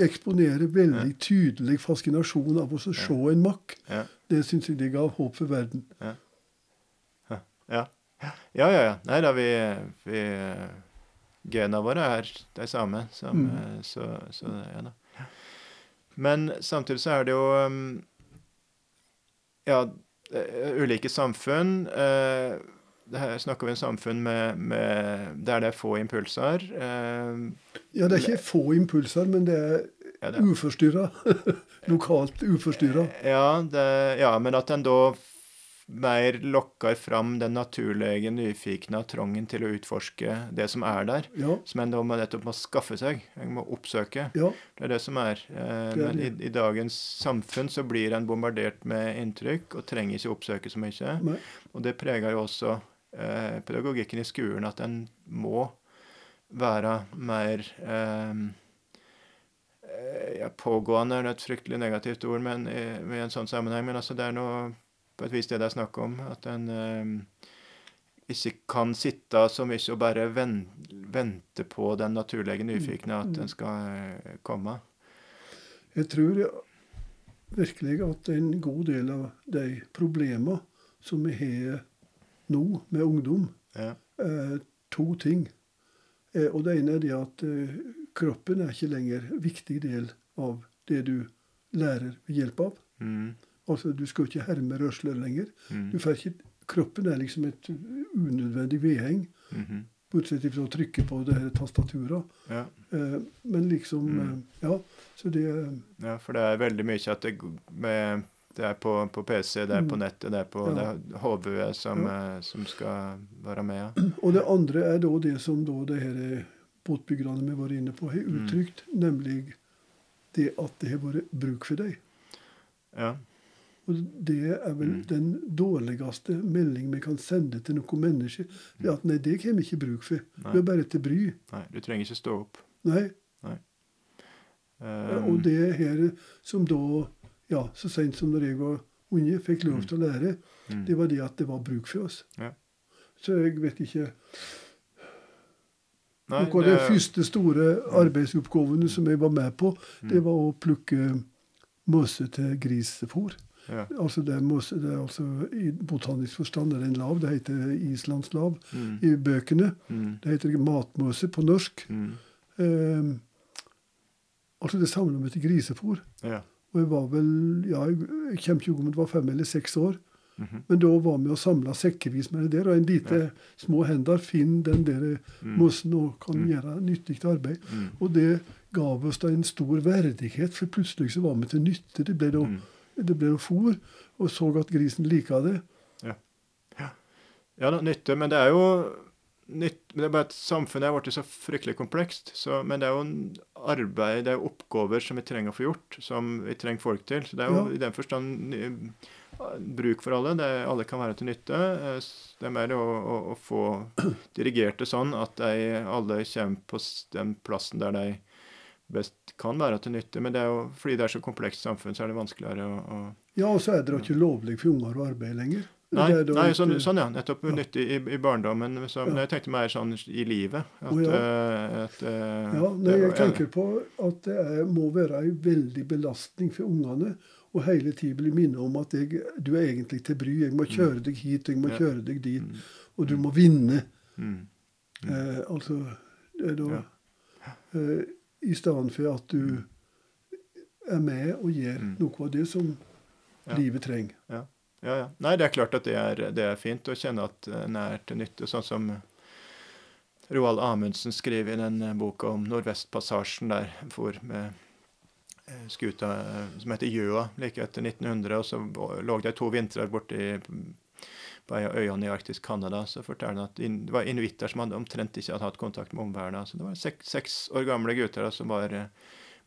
Eksponere veldig tydelig fascinasjon av å se en makk, det syns jeg det ga håp for verden. Ja. Ja, ja. ja. Nei da, vi, vi Gena våre er de samme. samme mm. Så, så, ja da. Men samtidig så er det jo um, ja, eh, ulike samfunn. Eh, her snakker vi om samfunn med, med, der det er få impulser. Eh, ja, det er ikke få impulser, men det er ja, uforstyrra. Lokalt uforstyrra. Ja, ja, men at en da mer lokker fram den naturlige, nyfikne trangen til å utforske det som er der. Ja. Som en da må nettopp må skaffe seg. En må oppsøke. ja. Det er det som er. Eh, Det er men i, i dagens samfunn så blir en bombardert med inntrykk og trenger ikke oppsøke så mye. Nei. Og det preger jo også eh, pedagogikken i skolen, at en må være mer eh, eh, ja, Pågående er et fryktelig negativt ord men, i, i en sånn sammenheng, men altså det er noe på et vis det det er snakk om. At en eh, ikke kan sitte så mye og bare vente på den naturlige nyfikne, at den skal eh, komme. Jeg tror virkelig at en god del av de problemene som vi har nå med ungdom, Ja. er to ting. Eh, Og det ene er det at eh, kroppen er ikke lenger en viktig del av det du lærer ved hjelp av. Mm, Altså, Du skal ikke herme rørsler lenger. mm, Du får ikke, kroppen er liksom et unødvendig vedheng, mhm, bortsett fra å trykke på det her tastaturet. ja. Eh, Men liksom Mm. eh, Ja, så det Ja, for det er veldig mye at det, med, det er på, på PC, det er på Mm. nettet, det er på Ja. det er hodet som, Ja. eh, som skal være med. Ja. Og det andre er da det som da det her båtbyggerne vi var inne på, har Mm. uttrykt, nemlig det at det har vært bruk for deg. Ja. Og det er vel Mm. den dårligste melding vi kan sende til noen mennesker. Det er at nei, det har vi ikke bruk for. Nei. Du er bare til bry. Nei, du trenger ikke stå opp. Nei. Eh, Og det her som da, ja, så sent som når jeg var unge, fikk lov Mm. til å lære, mm, det var det at det var bruk for oss. Ja. Så jeg vet ikke nei, Noe av de første store arbeidsoppgavene som jeg var med på, det Mm. var å plukke mose til grisefôr. Ja. Altså det er, det altså I botanisk forstand er det en lav. Det heter islandslav Mm, i bøkene. mm, Det heter matmøse på norsk. mm, Eh, altså det samla meg til grisefôr. ja. Og jeg var vel ja, jeg kommer ikke om det var fem eller seks år. mhm, Men da var vi og samla sekkevis med det der. Og en lite små hender finner den der mm, mossen og kan Mm. gjøre nyttig arbeid. mm, Og det gav oss da en stor verdighet, for plutselig så var vi til nytte. Det ble da, mm. Det ble jo fôr, og så at grisen lika det. Ja da, nytte, men det er jo nytt, men det er bare at Samfunnet er blitt så fryktelig komplekst. Så, men det er jo en arbeid, det er jo oppgaver som vi trenger å få gjort, som vi trenger folk til. Så det er jo Ja. i den forstand bruk for alle. Det alle kan være til nytte. Eh, Det er mer å, å, å få dirigert det sånn at de alle kommer på den plassen der de best kan være til nytte. Men det er jo, fordi det er så komplekst samfunn, så er det vanskeligere å, å Ja, og så er det da ikke lovlig for unger å arbeide lenger. Nei, nei sånn, sånn ja. Nettopp ja. nyttig i, i barndommen. Så, men jeg tenkte mer sånn i livet. At, oh, ja. eh, at uh, Ja, nei, jeg tenker på at det er, må være en veldig belastning for ungene og hele tiden bli minnet om at jeg, du er egentlig til bry. Jeg må kjøre deg hit, jeg må Ja. kjøre deg dit. Mm, Og du må vinne. mm, Mm. Eh, altså det er da, Ja. eh, I stedet for at du er med og gjør Mm. noe av det som Ja. livet trenger. ja, ja. Nei, det er klart at det er, det er fint å kjenne at en er til nytte. Sånn som Roald Amundsen skriver i den eh, boka om Nordvestpassasjen, der for med eh, skuta eh, som heter Gjøa like etter 1900. Og så lå det to vintre borti på øyene i arktisk Canada. Så forteller han at det var inuitter som hadde omtrent ikke hadde hatt kontakt med omverdenen. Så det var seks, seks år gamle gutter da, som var eh,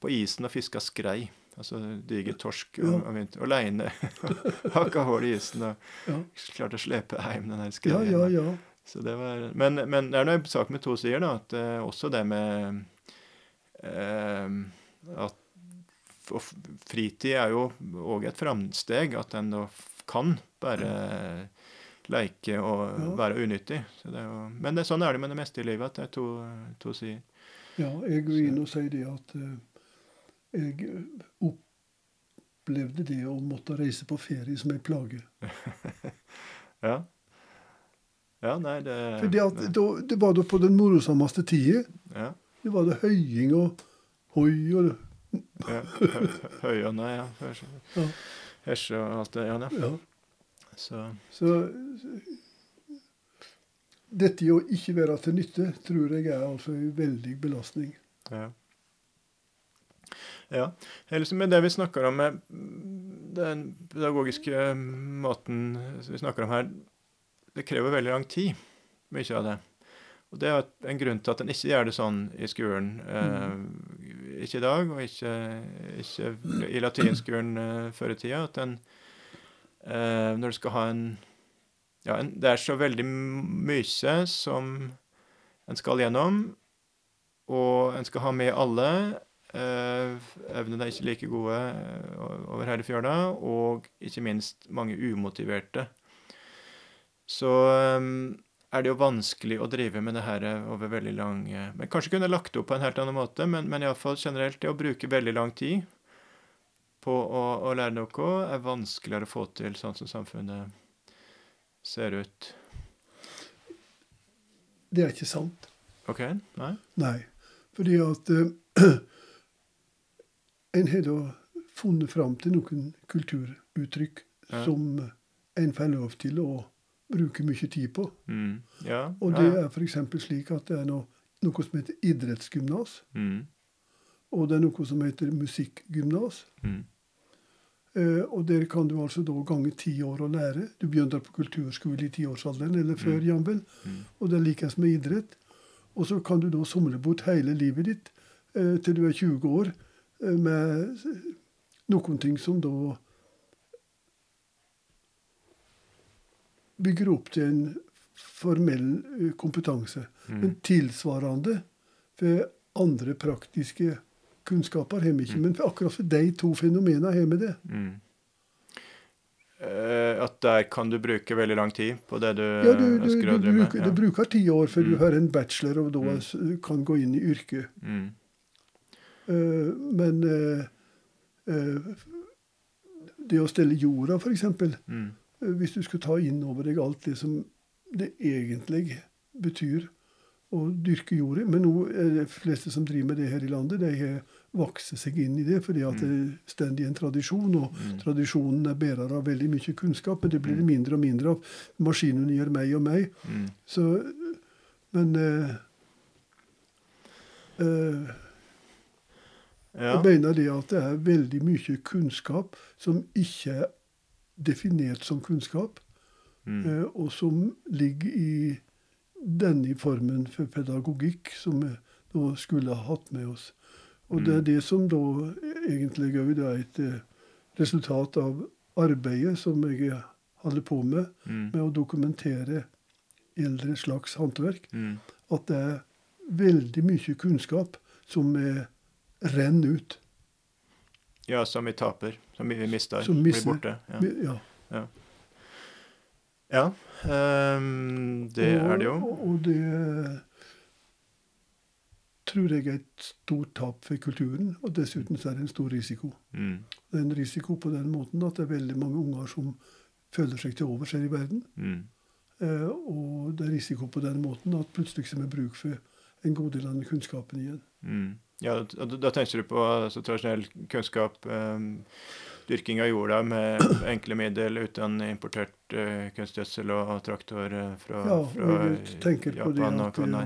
på isen og fiska skrei. Altså diger torsk Ja. og, og vinter. Aleine. Hakka hull i isen og Ja. klarte å slepe hjem den der Ja, skreien. ja, ja. Så det var, men, men det er noe en sak med to sider, da. At uh, også det med uh, at f- fritid er jo òg et framsteg. At en da kan bare leke og Ja. være unyttig. Så det jo, men det, er sånn er det med det meste i livet. At det er to, to sider. ja jeg vil inn og si det at uh, jeg opplevde det å måtte reise på ferie som en plage. Ja. Ja, nei, det Fordi at, da, det var da på den morosammeste tida. ja, Det var det høying og hoi og ja, hø- Høyene, ja. Ja. Hesje og alt det. der. ja. Så Så dette å ikke være til nytte tror jeg er altså en veldig belastning. Ja. Ja. Ellers med det vi snakker om med den pedagogiske måten vi snakker om her, det krever veldig lang tid, mye av det. Og det er en grunn til at en ikke gjør det sånn i skolen. Eh, ikke i dag, og ikke, ikke i latinskolen uh, før i tida. At en uh, Når du skal ha en Ja, en, det er så veldig mye som en skal gjennom, og en skal ha med alle. Uh, evnene er ikke like gode eh, over hele fjøla, og ikke minst mange umotiverte. Så um, er det jo vanskelig å drive med det her over veldig lang Men kanskje kunne lagt det opp på en helt annen måte, men, men iallfall generelt det å bruke veldig lang tid på å, å, lære noe er vanskeligere å få til sånn som samfunnet ser ut. Det er ikke sant. OK? Nei? Nei. Fordi at uh, en har da funnet fram til noen kulturuttrykk ja. som en får lov til å bruke mye tid på. Mm. Ja. Og det er f.eks. slik at det er noe, noe som heter idrettsgymnas. Mm. Og det er noe som heter musikkgymnas. Mm. Eh, og der kan du altså da gange ti år å lære. Du begynner på kulturskole i tiårsalderen, eller før, mm. jamvel. Mm. Og det er likens med idrett. Og så kan du da somle bort hele livet ditt eh, til du er 20 år Eh, med noen ting som da bygger opp til en formell eh, kompetanse. Mm. Men tilsvarende for andre praktiske kunnskaper har vi ikke. Mm. Men akkurat for de to fenomenene har vi det. Mm. Uh, at der kan du bruke veldig lang tid på det du, ja, du, du, ønsker å drive med? Ja. Du bruker ti år før mm. du har en bachelor og da mm. kan gå inn i yrket. Mm. Uh, men uh, det å stelle jorda, f.eks. Mm. Hvis du skulle ta inn over deg alt det som det egentlig betyr å dyrke jorda. Men nå er de fleste som driver med det her i landet, de har vokst seg inn i det fordi at det står i en tradisjon. Og Mm. tradisjonen er bærer av veldig mye kunnskap, men det blir det Mm. mindre og mindre av. Maskinene gjør meg og meg. Mm. Så, men eh, eh, Ja. Jeg mener det at det er veldig mye kunnskap som ikke er definert som kunnskap, Mm. eh, og som ligger i denne formen for pedagogikk som vi da skulle ha hatt med oss. Og det er Mm. det som da egentlig er et eh, resultat av arbeidet som jeg holder på med, Mm. med å dokumentere eldre slags håndverk. Mm. At det er veldig mye kunnskap som er renner ut. Ja, som vi taper. Som vi mister. Som mister. Blir borte. Ja. Ja. ja ehm, det og, er det jo. Og, og det tror jeg er et stort tap for kulturen. Og dessuten så er det en stor risiko. Mm. Det er en risiko på den måten at det er veldig mange unger som føler seg til overs her i verden. Mm. Eh, og det er risiko på den måten at plutselig så er det bruk for en god del av den kunnskapen igjen. Mm. Ja, da, da tenker du på altså, tradisjonell kunnskap, um, dyrking av jorda med enkle middel uten importert uh, kunstgjødsel og traktor eh, fra, Ja, fra Japan på det Japan og at ja, Kanai.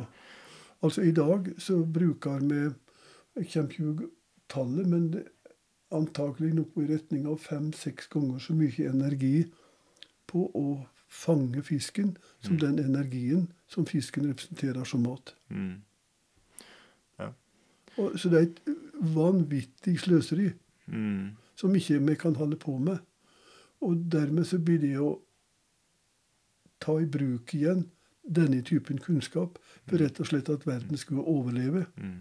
Altså I dag så bruker vi Jeg kommer ikke ihåg tallet, men det antagelig noe i retning av fem-seks ganger så mye energi på å fange fisken som Mm. den energien som fisken representerer som mat. Mm. Og, så det er et vanvittig sløseri Mm. som ikke vi kan holde på med. Og dermed så blir det å ta i bruk igjen denne typen kunnskap for rett og slett at verden skulle overleve. Mm.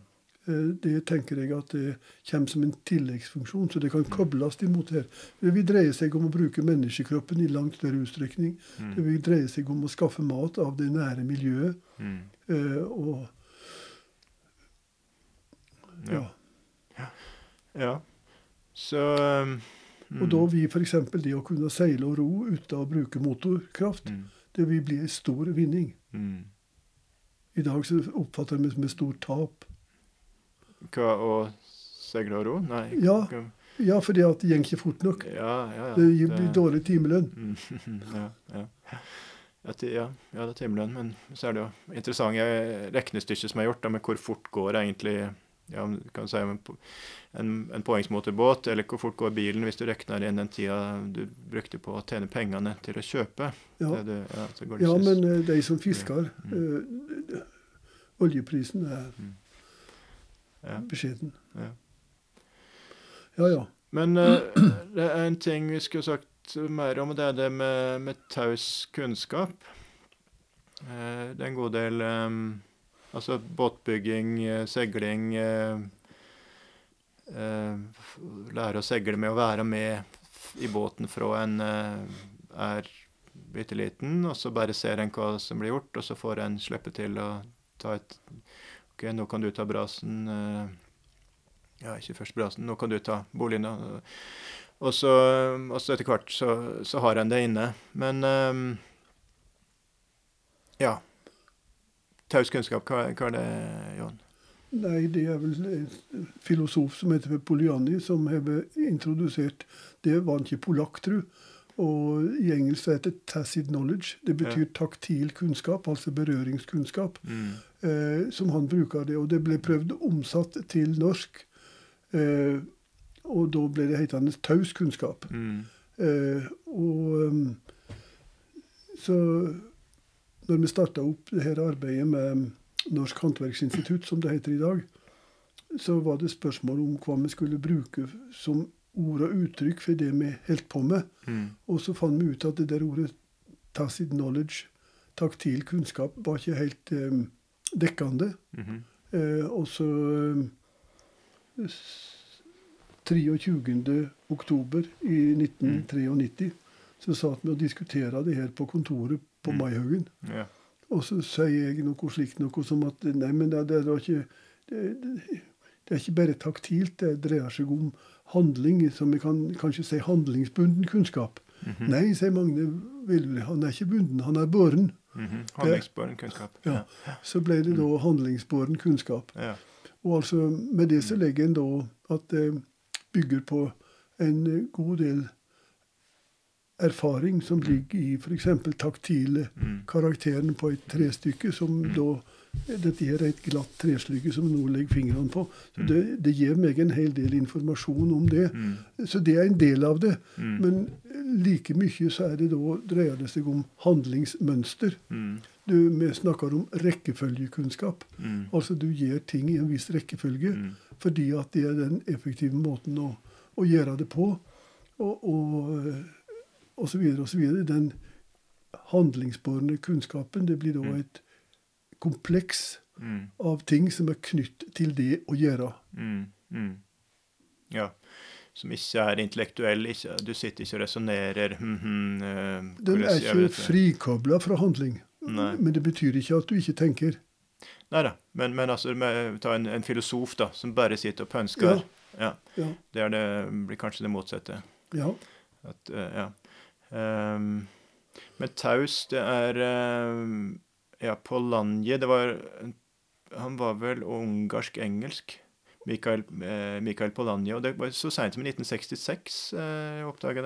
Eh, Det tenker jeg at det kommer som en tilleggsfunksjon, så det kan kobles imot her. Det vil dreie seg om å bruke menneskekroppen i langt større utstrekning. Det Mm. vil dreie seg om å skaffe mat av det nære miljøet. Mm. eh, Og ja. Ja. ja. Så um, Og da vil f.eks. det å kunne seile og ro uten å bruke motorkraft, mm. det vil bli en stor vinning. Mm. I dag så oppfatter jeg det som et stort tap. Hva å seile og ro? Nei. Ja. Ja, for det at det går ikke fort nok. Ja, ja, ja. Det blir dårlig timelønn. Mm, ja, ja. Ja, ja, ja, det er timelønn, men så er det jo interessante regnestykker som er gjort da, med hvor fort går egentlig ja, kan si en, en, en påhengsmotorbåt, eller hvor fort går bilen hvis du regner inn den tida du brukte på å tjene pengene til å kjøpe. Ja, Det, det, ja, det ja men eh, de som fisker Mm. eh, Oljeprisen er ja, beskjeden. ja. Ja, ja. Men eh, det er en ting vi skulle sagt mer om, og det er det med, med taus kunnskap. Eh, det er en god del eh, Altså båtbygging, eh, seiling eh, eh, Lære å seile med å være med i båten fra en er bitte liten, og så bare ser en hva som blir gjort, og så får en slippe til å ta et OK, nå kan du ta brasen. ja, ikke først brasen, nå kan du ta boligen. Og så, og så etter hvert så, så har en det inne. Men ehm, ja. Taus kunnskap, hva, hva er det, Jon? Nei, det er vel en filosof som heter Poliani, som har introdusert Det var han ikke polakk, tru. Og i engelsk heter det 'tacit knowledge'. Det betyr taktil kunnskap, altså berøringskunnskap. Mm. Eh, som han bruker det. Og det ble prøvd omsatt til norsk. Eh, og da ble det hetende taus kunnskap. Mm. Eh, og um, så når vi starta opp det her arbeidet med Norsk håndverksinstitutt, som det heter i dag, så var det spørsmål om hva vi skulle bruke som ord og uttrykk for det vi holdt på med. Mm. Og så fant vi ut at det der ordet tacit knowledge, taktil kunnskap, var ikke helt um, dekkende. Mhm. Eh, og så eh, 23. oktober i 1993 så satt vi og diskuterte det her på kontoret på Mm. Maihaugen. Ja. Og så sier jeg noe slikt noe som at nei, men det, det, er ikke, det, det, det er ikke bare taktilt, det dreier seg om handling, som vi kan kanskje si handlingsbunden kunnskap. Mhm. Nei, sier Magne Velvli, han er ikke bunden, han er båren. Mhm. Handlingsbåren kunnskap. Ja. Så ble det da handlingsbåren kunnskap. Ja. Og altså med det så legger en da at det bygger på en god del erfaring som ligger i f.eks. taktile Mm. karakteren på et trestykke, som da Dette her er et glatt trestykke som nå legger fingrene på. Så det, det gir meg en hel del informasjon om det. Mm. Så det er en del av det. Mm. Men like mye så er det da, dreier det seg om handlingsmønster. Mm. Du, vi snakker om rekkefølgekunnskap. Mm. Altså du gjør ting i en viss rekkefølge Mm. fordi at det er den effektive måten å, å gjøre det på. Og, og, så videre. Den handlingsbårne kunnskapen, det blir da Mm. et kompleks Mm. av ting som er knytt til det å gjøre. Mm. Mm. Ja. Som ikke er intellektuell. Ikke, du sitter ikke og resonnerer -hmm, øh, Den er ikke frikobla fra handling. Nei. Men det betyr ikke at du ikke tenker. Nei da. Men, men altså, ta en, en filosof da, som bare sitter og pønsker. Ja. Ja. Det, er det blir kanskje det motsatte. ja. At, eh, ja. Ehm, men taus, det er ehm, Ja, Polanje Det var Han var vel ungarsk-engelsk. Mikael, eh, Mikael Polanje. Og det var så seint som i 1966 eh, oppdaga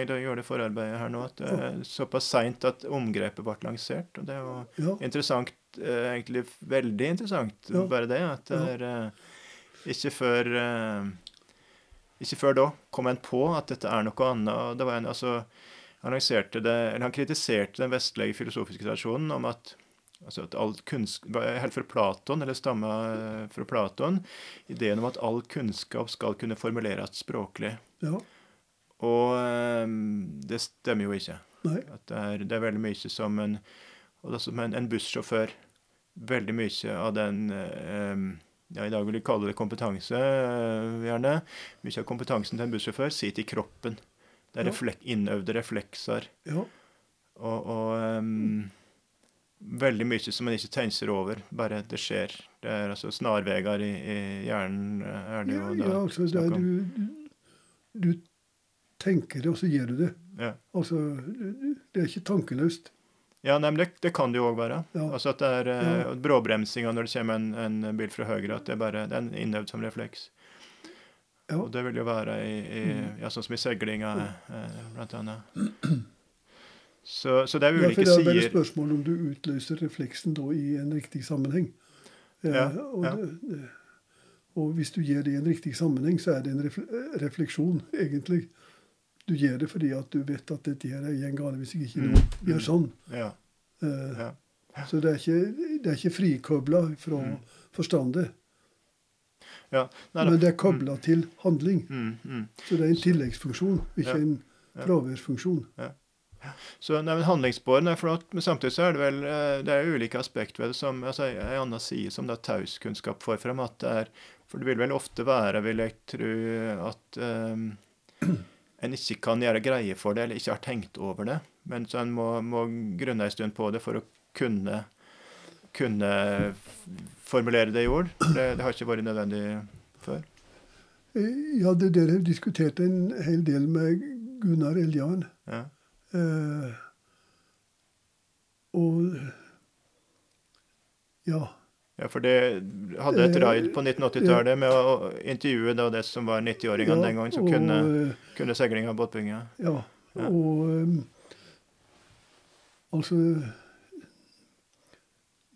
jeg da jeg gjorde det forarbeidet her nå, at det er såpass seint at omgrepet ble lansert. Og det var ja. interessant. Eh, egentlig veldig interessant, Ja. bare det. At det er eh, ikke før eh, Ikke før da kom en på at dette er noe annet. det var en, altså, han, det, han kritiserte den vestlige filosofiske tradisjonen om at altså at all kunnskap, Helt fra Platon, eller stammer fra Platon, ideen om at all kunnskap skal kunne formuleres språklig. ja. Og eh, det stemmer jo ikke. Nei. At det er, det er veldig mye som en som en, en bussjåfør. Veldig mye av den eh, ja, I dag vil vi kalle det kompetanse, eh, gjerne. Mye av kompetansen til en bussjåfør sitter i kroppen. Det er Ja. reflek, innøvde reflekser. ja. Og, og um, veldig mye som man ikke tenker over. Bare det skjer. Det er altså snarveier i, i hjernen. eh, er det Ja, jo da ja, altså det er, du, du, du tenker det, og så gjør du det. Ja. Altså, det er ikke tankeløst. Ja, nei, men det, det kan det jo òg være. Ja. Altså at det er eh, Ja. bråbremsinga når det kommer en, en bil fra høyre, at det bare det er innøvd som refleks. Ja. Mm. Og det vil jo være i, i ja, sånn som i seilinga, eh, blant annet. Så, så det er Ja, ulike for det er bare spørsmål om du utløser refleksen da i en riktig sammenheng. Eh, Ja, og. Og hvis du gir det i en riktig sammenheng, så er det en refleksjon, egentlig. Du gjør det fordi at du vet at dette her er en gale hvis jeg ikke nå gjør sånn. Ja. Uh, ja. Så det er ikke, det er ikke frikobla fra Mm. forstandet. ja. Nei. Men det er kobla til handling. Mm, mm. Så det er en tilleggsfunksjon, ikke Ja. en Ja. fraværsfunksjon. Så nei, men er flott, men samtidig så er det vel eh, det er ulike aspekter ved det. som, altså En annen side som da tauskunnskap får frem. at det er, For det vil vel ofte være, vil jeg tro, at um, en ikke kan gjøre greie for det, eller ikke har tenkt over det. Men så en må, må grunne en stund på det for å kunne, kunne formulere det i ord. Det, det har ikke vært nødvendig før. Eh, Ja, det dere diskutert en hel del med Gunnar Eljan. Ja. Eh, og ja. Ja, for det hadde et raid på 1980-tallet med å intervjue da det som var 90-åringene den gangen, som og, kunne, kunne seiling av båtbygginga. Ja. Ja. Og um, altså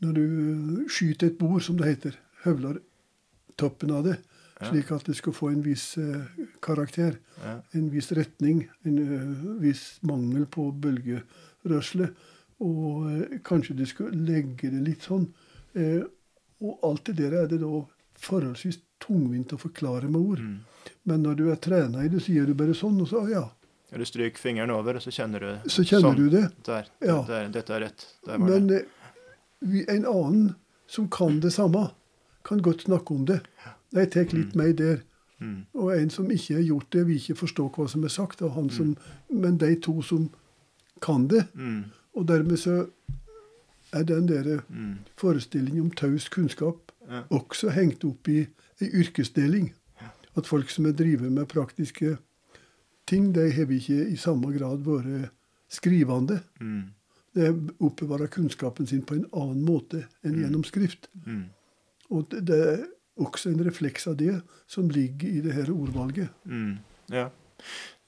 Når du skyter et bord, som det heter, høvler toppen av det, slik at det skal få en viss eh, karakter, Ja. en viss retning, en eh, viss mangel på bølgerørsle, og eh, kanskje du skal legge det litt sånn. Eh, og alt det der er det da forholdsvis tungvint å forklare med ord. Mm. Men når du er trena i det, så gjør du bare sånn, og så ja, Ja, Du stryker fingeren over, og så kjenner du så kjenner Sånn. du det. Der. Ja. der. Dette er rett. Men det. eh, vi, en annen som kan det samme, kan godt snakke om det. Jeg tar litt meg der. Mm. Og en som ikke har gjort det, vil ikke forstå hva som er sagt. Han som, Men de to som kan det. Mm. Og dermed så er den der Mm. forestillingen om taus kunnskap Ja. også hengt opp i ei yrkesdeling. At folk som er driver med praktiske ting, de har ikke i samme grad vært skrivende. Mm. De oppbevarer kunnskapen sin på en annen måte enn gjennom skrift. Mm. Og det, det er også en refleks av det som ligger i det her ordvalget. Mm. Ja.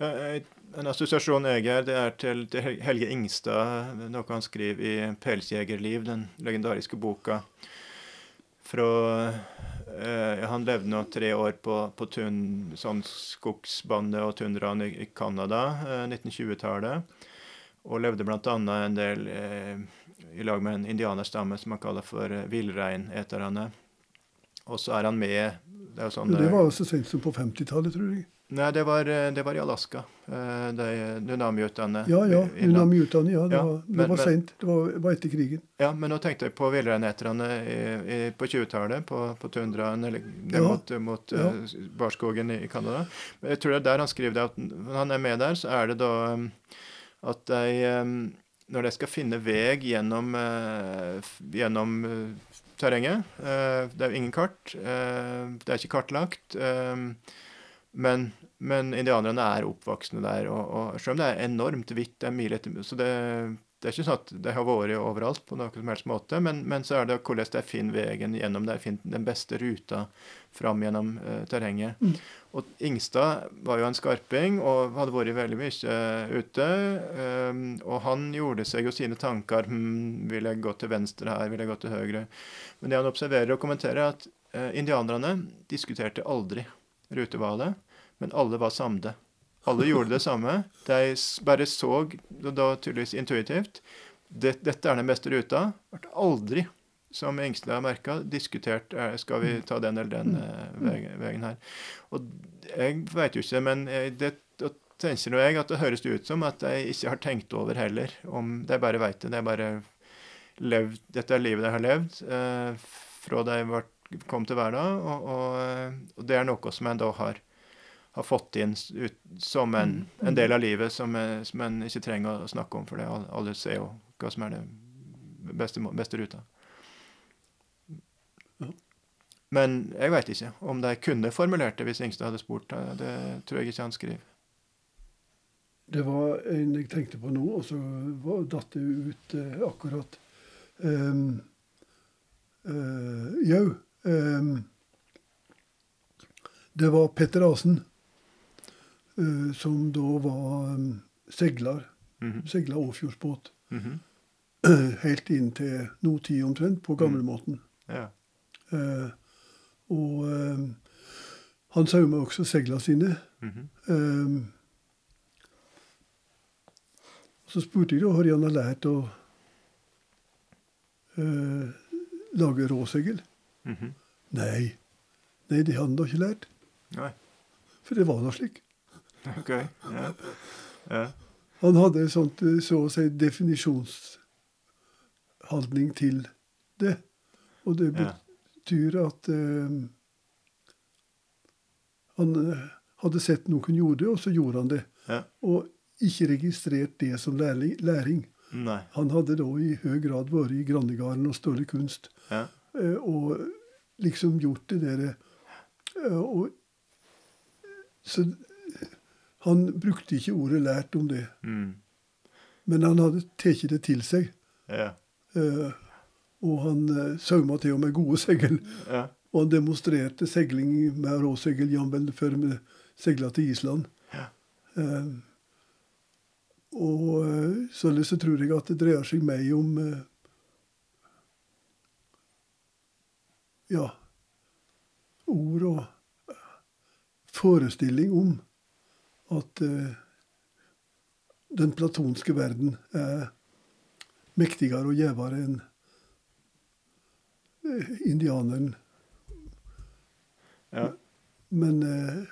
En assosiasjon jeg er, det er til, til Helge Ingstad, noe han skriver i 'Pelsjegerliv', den legendariske boka. Fra eh, Han levde nå tre år på, på tun, sånn skogsbande og tundraen i, i Canada, eh, 1920-tallet. Og levde bl.a. en del eh, i lag med en indianerstamme som han kaller for eh, villreineterne. Og så er han med Det er jo sånn det var var så sent som på 50-tallet, tror jeg. Nei, det var, eh, det var i Alaska. Eh, De Nunami-utdannet. Ja, ja. i ja. Det Ja, var, det men- var sent. Det var, var etter krigen. Ja, men nå tenkte jeg på villreineterne på 20-tallet, på, på tundraen eller Ja. mot, mot Ja. eh, barskogen i, Canada. Men Jeg tror det er der han skriver det, at når han er med der, så er det da at de Når de skal finne vei gjennom, eh, gjennom eh, terrenget eh, Det er jo ingen kart. eh, det er ikke kartlagt. eh, men, men indianerne er oppvoksne der. Og, og selv om det er enormt hvitt, det er mil etter Så det, det er ikke sånn at det har vært overalt på noen som helst måte, men, men så er det hvordan de finner veien gjennom der, finner den beste ruta fram gjennom terrenget. Mm. Og Ingstad var jo en skarping og hadde vært veldig mye eh, ute. eh, og han gjorde seg jo sine tanker hm, Vil jeg gå til venstre her? Vil jeg gå til høyre? Men det han observerer og kommenterer, er at eh, indianerne diskuterte aldri rutevalget, men alle var samde. Alle gjorde det samme. De bare så, og da tydeligvis intuitivt, dette er den beste ruta. Ble aldri, som Ingstad merka, diskutert eh, skal vi ta den eller den eh, veien, veien her. Og jeg veit jo ikke, men det tenker jeg at det høres ut som at jeg ikke har tenkt over heller. om De bare veit det. De bare levd, Dette er livet de har levd eh, fra de var, kom til verden. Og, og, eh, og det er noe som en da har, har fått inn ut, som en, en del av livet som, eh, som en ikke trenger å snakke om, for det alle, alle ser jo hva som er det beste, beste ruta. Men jeg veit ikke om de kunne formulert det hvis Ingstad hadde spurt. Det, tror jeg ikke han skriver. Det var en jeg tenkte på nå, og så datt det ut eh, akkurat. Um, uh, Jau. Um, det var Petter Asen, uh, som da var um, segler. -hmm. Seila Åfjordsbåt. Mhm. Helt inn til nåtid omtrent, på gamlemåten. Ja. Eh, og eh, Han sauma også seglene sine. Mhm. Um, så spurte jeg da har han lært å eh, lage råsegl. Mhm. Nei, nei, det hadde han da ikke lært. Nei. For det var da slik. OK. Ja. Ja. Han hadde en sånn så å si definisjonsholdning til det. Og det Ja. Betyr at eh, han eh, hadde sett noen gjorde det, og så gjorde han det. Ja. Og ikke registrert det som læring. Nei. Han hadde da i høy grad vært i Grannegarden og større kunst. Ja. eh, Og liksom gjort det der eh, og, Så han brukte ikke ordet 'lært' om det. Mm. Men han hadde tatt det til seg. Ja. eh, Og han uh, sauma til med gode seil. Ja. Og han demonstrerte seiling med råseil jamvel før vi seila til Island. Ja. Eh, og således så tror jeg at det dreier seg meg om eh, Ja ord og eh, forestilling om at eh, den platonske verden er mektigere og gjevere enn eh, indianeren. Ja. Men eh,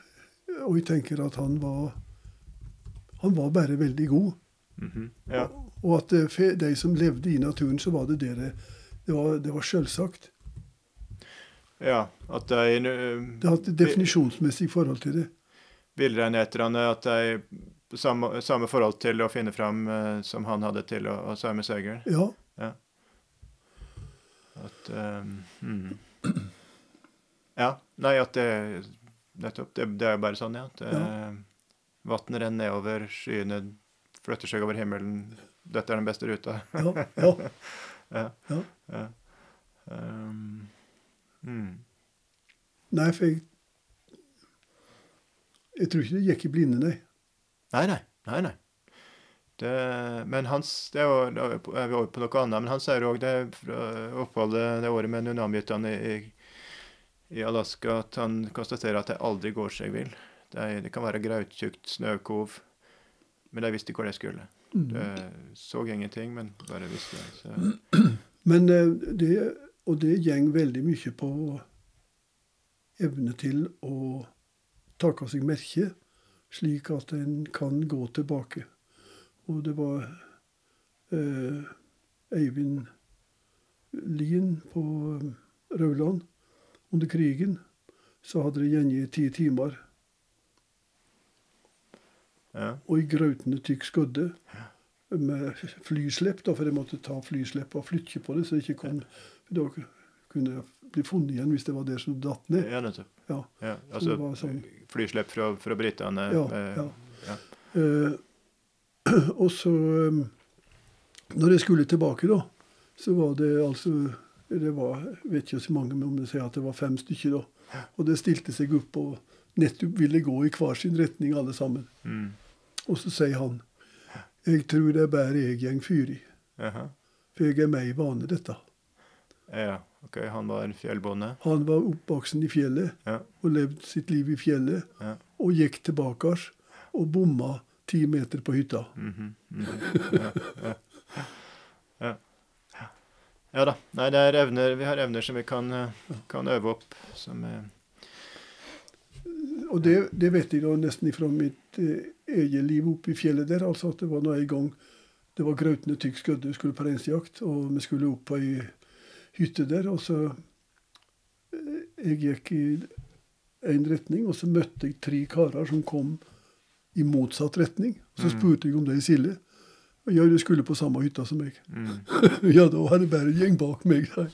Og jeg tenker at han var Han var bare veldig god. Mhm. Ja. Og at eh, for de som levde i naturen, så var det det det, var, det var selvsagt. ja. At de Det hadde et definisjonsmessig forhold til det. villreineterne At de samme, samme forhold til å finne fram eh, som han hadde til å, å saue segl. Ja. At ehm, mm. Ja. Nei, at det Nettopp. Det, det er bare sånn, ja. At Ja. Vann renner nedover, skyene flytter seg over himmelen. Dette er den beste ruta. Ja. ja. ja. Ja. ja. Ehm, mm. Nei, for jeg Jeg tror ikke det gikk i blinde, nei. Nei, nei. nei, nei. Det, men hans, det er, da er vi over på noe annet, men han sier òg det fra oppholdet det året med Nunamgyttene i, i Alaska, at han konstaterer at det aldri går seg vill. Det, det kan være grautjukt snøkov, men de visste hvor de skulle. Mm. De så ingenting, men bare visste det. Så, Men eh, det, og det gjeng veldig mye på evne til å take seg merke, slik at en kan gå tilbake. Og det var eh, Eivind Lien på eh, Rauland under krigen. Så hadde det gjengitt ti timer, ja. og i grautende tykk skodde. Med flyslepp, da, for jeg måtte ta flyslepp og flytte på det, så det ikke kom Da kunne bli funnet igjen hvis det var det som datt ned. ja, nettopp. Ja. Ja, altså sånn- flyslepp fra, fra britene. Ja, eh, ja. ja. Eh, og så eh, Når jeg skulle tilbake, da, så var det altså det var, Jeg vet ikke så mange, men om jeg sier at det var fem stykker da. Og det stilte seg opp og nettopp ville gå i hver sin retning, alle sammen. Mm. Og så sier han Jeg tror det er bare jeg gjeng fyr i, Jaha. for jeg er med i vane dette. Ja, ok. Han var en fjellbonde. Han var oppvoksen i fjellet Ja. og levde sitt liv i fjellet. Ja. Og gikk tilbake og bomma ti meter på hytta. Mhm, mhm. Ja, ja. Ja. ja da. Nei, det er evner, vi har evner som vi kan, eh, kan øve opp. Som, eh, Og det, det vet jeg da nesten ifra mitt eh, eget liv oppe i fjellet der. altså at Det var nå en gang det var grautende tykk skødde, vi skulle på reinsjakt, og vi skulle opp på ei hytte der. og så eh, Jeg gikk i én retning, og så møtte jeg tre karer som kom i motsatt retning. Så Mm. spurte jeg om det i Silje. Ja, du skulle på samme hytta som meg. mm. ja, da var det bare en gjeng bak meg. Da.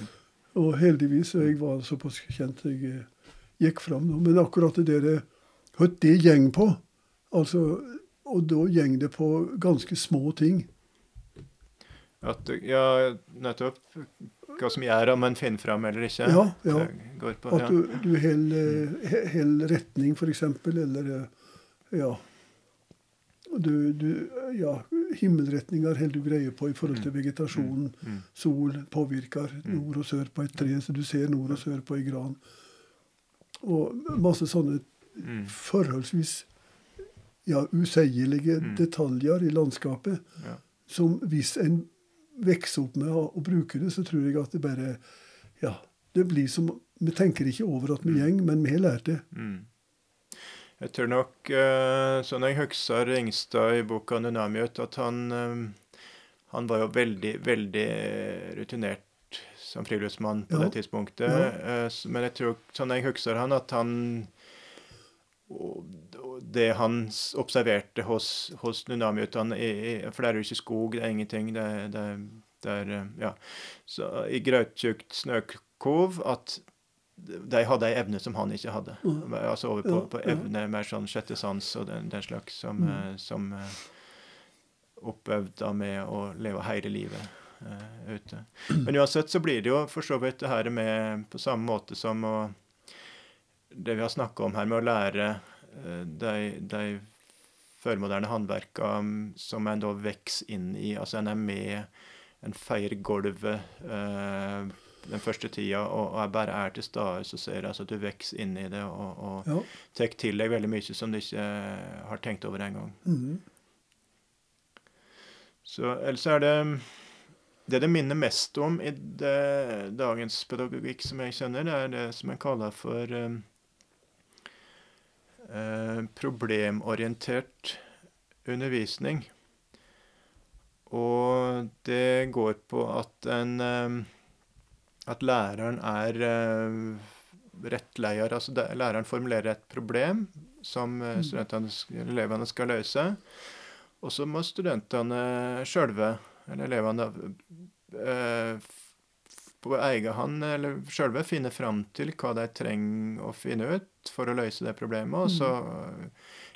Og heldigvis, og jeg var såpass kjent, jeg eh, gikk fram. nå. Men akkurat det der Hva det gjeng på? Altså, og da gjeng det på ganske små ting. At, ja, nettopp. Hva som gjør om en finner fram eller ikke. Ja, ja. På, ja. At du, du holder hel retning, f.eks., eller eh, Ja. Du, du, ja, himmelretninger holder du greie på i forhold til vegetasjonen. Mm. Sol påvirker Mm. nord og sør på et tre, så du ser nord og sør på ei gran. Og masse sånne Mm. forholdsvis ja, useielige Mm. detaljer i landskapet Ja. som hvis en vokser opp med å, å bruke det, så tror jeg at det bare Ja, det blir som Vi tenker ikke over at vi gjeng, men vi har lært det. Mm. Jeg tror nok, sånn jeg husker Ringstad i boka 'Nunamiut', at han, eh, han var jo veldig, veldig rutinert som friluftsmann på Ja. det tidspunktet. Ja. Eh, Men jeg tror, sånn jeg husker han, at han det han observerte hos, hos i- For det er jo ikke skog, det er ingenting. Det, er- det, det Ja. Så i grautjukt snøkov at de hadde ei evne som han ikke hadde. Altså over på, på evne, mer sånn sjette sans og den, den slags, som, Mm. eh, som eh, oppøvd med å leve hele livet uh, ute. Men uansett så blir det jo for så vidt det her med på samme måte som å Det vi har snakka om her med å lære uh, de, de førmoderne håndverka mm, som en da vokser inn i. Altså en er med, en feier gulvet eh, den første tida og, og bare er til stede, så ser jeg altså at du vokser inn i det og, og Ja. tar til deg veldig mye som du ikke har tenkt over engang. Mhm. Så ellers er det Det det minner mest om i det, dagens pedagogikk som jeg kjenner, det er det som en kaller for um, eh, problemorientert undervisning. Og det går på at en eh, At læreren er eh, rettleier. Altså det, læreren formulerer et problem som eh, Mm. elevene skal løse. Og så må studentene sjølve, eller elevene, eh, på egen hånd eller sjølve finne fram til hva de trenger å finne ut for å løse det problemet. Og så,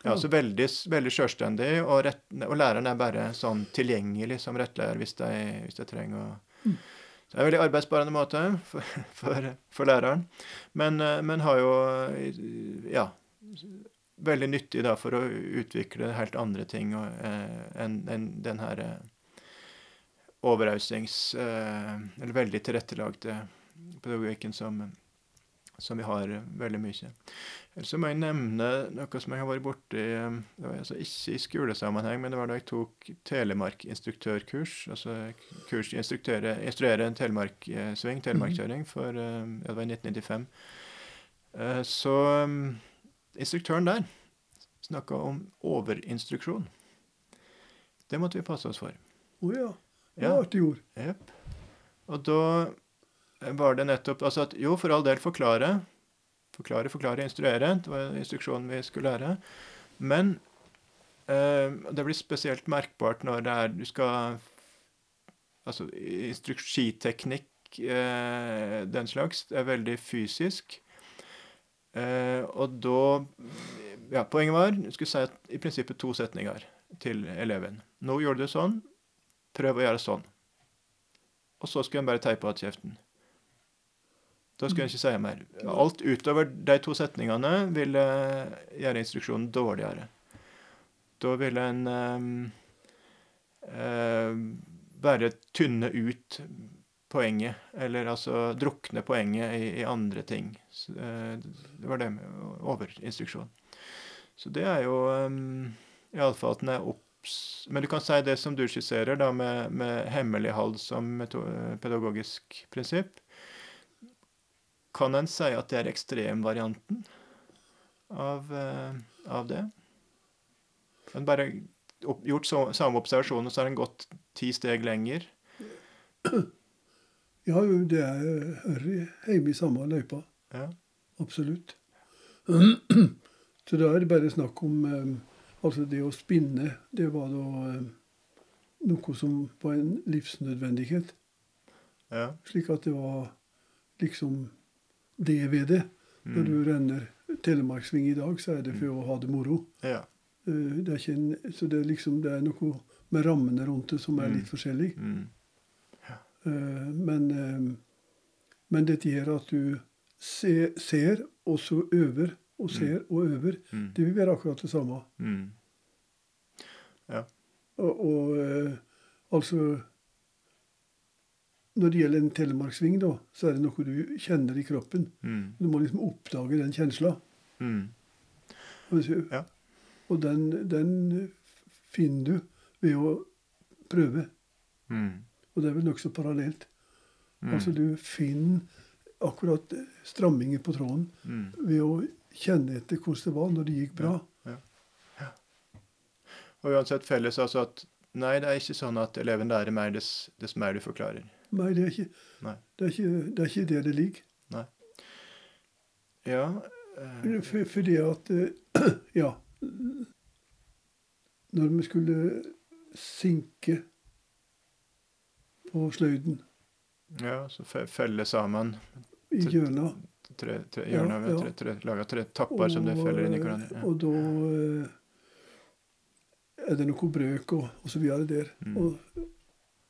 ja, så veldig, veldig sjølstendig, og, og læreren er bare sånn tilgjengelig som rettleier hvis de, hvis de trenger å det er en veldig arbeidsbarende måte for, for, for læreren. Men, eh, men har jo eh, ja, veldig nyttig da for å utvikle helt andre ting eh, enn en, den her overausings... Eller veldig tilrettelagte pedagogikken som, som vi har veldig mye. Ellers må jeg nevne noe som jeg har vært borti eh, det var altså Ikke i skolesammenheng, men det var da jeg tok telemarkinstruktørkurs. Altså kurs i å instruere en telemarksving, telemarkkjøring, for eh, ja, det var i 1995. Eh, Så instruktøren der snakka om overinstruksjon. Det måtte vi passe oss for. Å ja. Det Ja. var artig ord. Yep. Og da var det nettopp altså at jo, for all del forklare. Forklare, forklare, instruere. Det var instruksjonen vi skulle lære. Men eh, det blir spesielt merkbart når det er du skal Altså instruksiteknikk, eh, den slags, er veldig fysisk. Eh, og da Ja, poenget var du skulle si at i prinsippet to setninger til eleven. Nå gjorde du sånn. Prøv å gjøre sånn. Og så skulle en bare teipe igjen kjeften. Da skulle jeg ikke si mer. Alt utover de to setningene ville gjøre instruksjonen dårligere. Da ville en eh, eh, bare tynne ut poenget, eller altså drukne poenget i, i andre ting. Så, eh, det var det med overinstruksjon. Så det er jo um, iallfall at den er obs... Men du kan si det som du skisserer, da, med, med hemmelighold som pedagogisk prinsipp. Kan en si at det er ekstremvarianten av, eh, av det? En bare opp, gjort så, samme observasjon, og så har en gått ti steg lenger. Ja, det er hjemme i samme løypa. Ja. Absolutt. Så da er det bare snakk om eh, Altså, det å spinne, det var da eh, noe som var en livsnødvendighet. ja. Slik at det var liksom det ved det. Når du Mm. renner telemarksving i dag, så er det for å ha det moro. ja. Eh, Det er en, så det er liksom det er noe med rammene rundt det som er Mm. litt forskjellig. Mm. Eh, Men, eh, men dette gjør at du se, ser, og så øver, og ser og øver. Det vil være akkurat det samme. Mm. Og, og altså når det gjelder en telemarksving, da, så er det noe du kjenner i kroppen. Mm. Du må liksom oppdage den kjensla. Mm. Og Ja. og den, den finner du ved å prøve. Mm. Og det er vel nokså parallelt. Mm. Altså du finner akkurat stramminger på tråden Mm. ved å kjenne etter hvordan det var når det gikk bra. Og uansett felles altså at nei, det er ikke sånn at eleven lærer mer dess, dess mer du forklarer. Nei, det er ikke Nei. det, er ikke, det, er ikke det det ligger. Ja. eh, For, fordi at eh, Ja. Når vi skulle sinke på sløyden ja, så fe- felle sammen i hjørna tre, tre Ja, hjørner med ja. tre, tre, laga tre tapper som det feller inn i hverandre. Ja. Og da eh, er det noe brøk og, og så videre der. Mm. Og,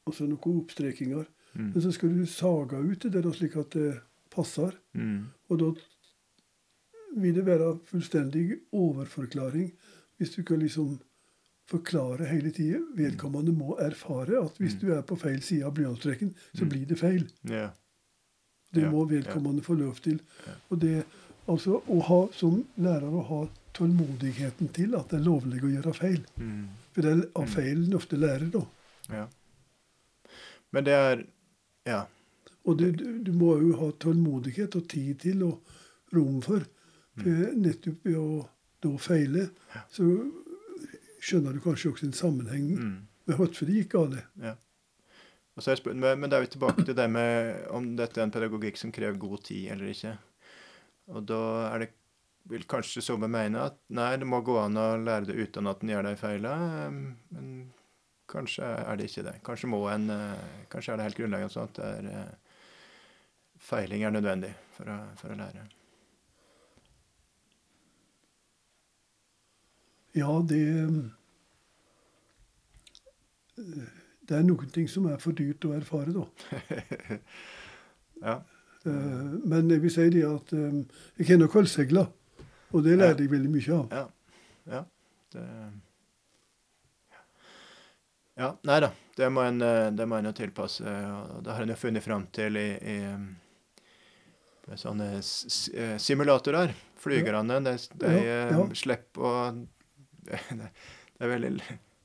og så noen oppstrekinger. Mm. Men så skal du saga ut det der slik at det passer. Mm. Og da vil det være fullstendig overforklaring hvis du kan liksom forklare hele tida. Vedkommende må erfare at hvis Mm. du er på feil side av blyantstreken, så Mm. blir det feil. Yeah. Det yeah. må vedkommende få lov til. Og det altså å ha som lærer å ha tålmodigheten til at det er lovlig å gjøre feil. Mm. For det er av Mm. feilen ofte lærer, da. ja. Men det er Ja. Og du, du, må jo ha tålmodighet og tid til og rom for. For nettopp ved å da feile, så skjønner du kanskje også en sammenheng Mm. med hvorfor det gikk galt. Ja. Men da er vi tilbake til det med om dette er en pedagogikk som krever god tid eller ikke. Og da er det vil kanskje Somme mene at nei, det må gå an å lære det uten at en gjør de feilene. um, Men kanskje er det ikke det. Kanskje må en eh, Kanskje er det helt grunnleggende sånn at det er eh, feiling er nødvendig for å, for å lære. Ja, det eh, Det er noen ting som er for dyrt å erfare, da. Ja. Men jeg vil si det at jeg kjenner kølsegler, og det lærte jeg veldig mye av. Ja. ja. Det Ja, nei da. Det må en, eh, det må en jo tilpasse. og Det har en jo funnet fram til i, i sånne eh, simulatorer. Flygerne, de, de Ja, eh, ja. slipper å det, det er veldig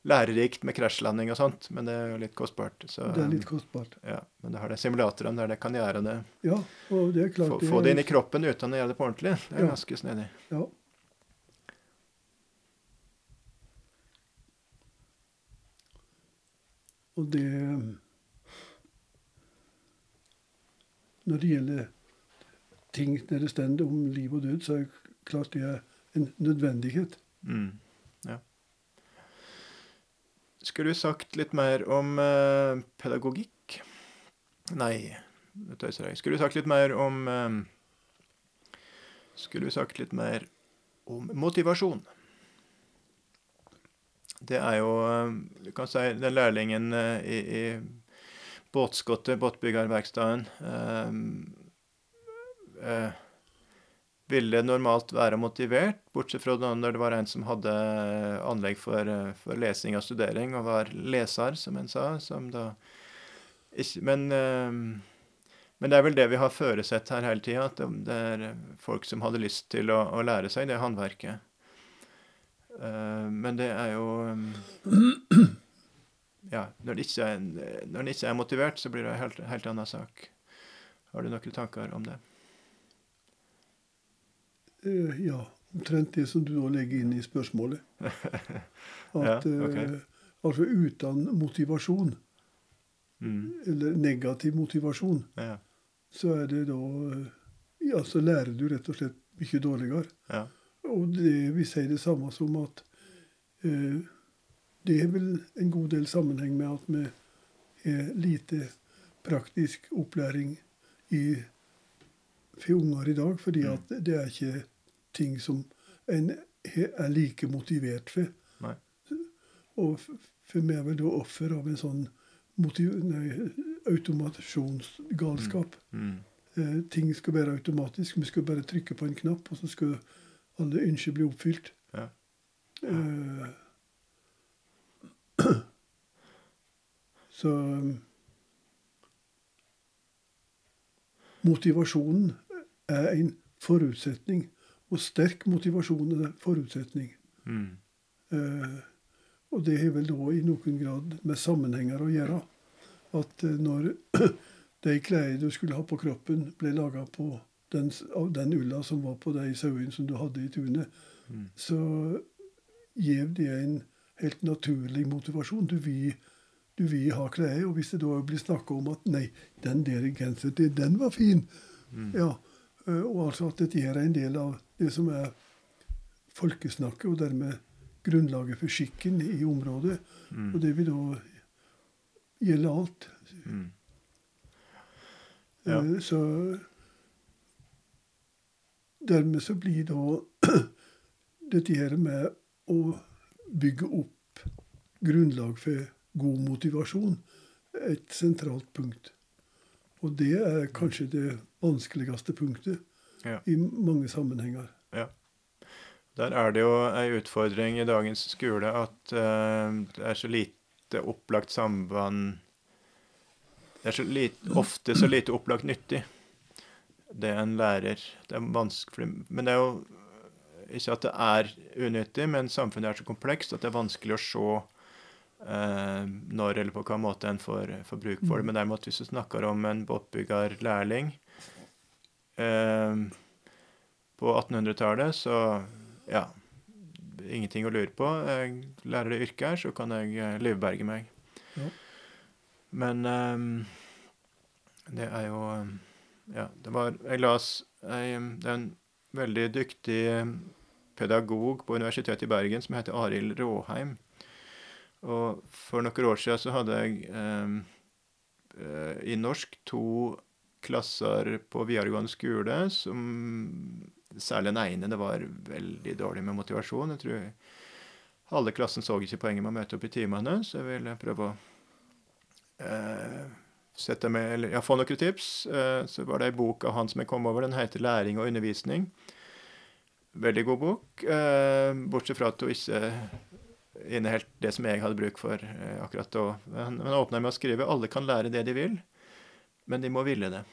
lærerikt med krasjlanding og sånt, men det er jo litt kostbart. Så, Det er litt kostbart. ja, men det har de simulatorene der det kan gjøre det. Ja, og det er klart Få, det få det inn i kroppen uten å gjøre det på ordentlig. Det er Ja. ganske snedig. Ja. Og det Når det gjelder ting der det står om liv og død, så er det klart det er en nødvendighet. Mm, ja. Skulle du sagt litt mer om eh, pedagogikk? Nei, det tøyser jeg. Skulle du sagt litt mer om eh, Skulle du sagt litt mer om motivasjon? Det er jo eh, Du kan si den lærlingen eh, i, i båtskottet, båtbyggerverkstedet eh, eh, ville normalt være motivert, bortsett fra når det var en som hadde anlegg for, for lesing og studering, og var leser, som en sa. som da ikke, men, men det er vel det vi har føresett her hele tida, at det er folk som hadde lyst til å, å lære seg det håndverket. Eh, men det er jo Ja, når det ikke en ikke er motivert, så blir det en helt, helt annen sak. Har du noen tanker om det? Eh, Ja, omtrent det som du nå legger inn i spørsmålet. At Ja, okay. eh, altså uten motivasjon, Mm. eller negativ motivasjon, Ja. så er det da Ja, så lærer du rett og slett mye dårligere. Ja. Og det vil si det samme som at eh, det er vel en god del sammenheng med at vi har lite praktisk opplæring i, for unger i dag, fordi Mm. at det er ikke ting som en er like motivert for. Nei. Og for meg er vel da offer av en sånn motiv nei, automasjonsgalskap. Mm. Eh, ting skal være automatisk. Vi skal bare trykke på en knapp, og så skal alle ønsker blir oppfylt. Ja. Uh, så motivasjonen er en forutsetning. Og sterk motivasjon er en forutsetning. Mm. Uh, og det har vel da i noen grad med sammenhenger å gjøre. At eh, når de klærne du skulle ha på kroppen, ble laga av den ulla som var på de sauene som du hadde i tunet, Mm. så gir det en helt naturlig motivasjon. Du vil, du vil ha klær. Og hvis det da blir snakka om at 'nei, den der genseren, den var fin', Mm. ja, eh, og altså at dette er en del av det som er folkesnakket, og dermed grunnlaget for skikken i området. Mm. Og det vil da gjelde alt. Mm. Ja. Eh, Så dermed så blir da dette her med å bygge opp grunnlag for god motivasjon et sentralt punkt. Og det er kanskje det vanskeligste punktet Ja. i mange sammenhenger. Ja. Der er det jo ei utfordring i dagens skole at uh, det er så lite opplagt samband Det er så lite, ofte så lite opplagt nyttig, det en lærer. Det er vanskelig Men det er jo ikke at det er unyttig, men samfunnet er så komplekst at det er vanskelig å se eh, når eller på hvilken måte en får, får bruk for det. Men derimot hvis du snakker om en båtbyggerlærling eh, på 1800-tallet, så ja Ingenting å lure på. Jeg lærer det yrket her, så kan jeg eh, livberge meg. Ja. Men eh, det er jo eh, Ja, det var Jeg las er en veldig dyktig eh, pedagog på Universitetet i Bergen som heter Arild Råheim. Og for noen år siden så hadde jeg eh, eh, i norsk to klasser på videregående skole som Særlig den ene det var veldig dårlig med motivasjon. Jeg tror halve klassen så ikke poenget med å møte opp i timene, så jeg ville prøve å eh, sette med, eller, Jeg får noen tips. Eh, så var det ei bok av han som jeg kom over. Den heter 'Læring og undervisning'. Veldig god bok, eh, bortsett fra at hun ikke inneholdt det som jeg hadde bruk for eh, akkurat da. Han, han åpna med å skrive 'Alle kan lære det de vil, men de må ville det'.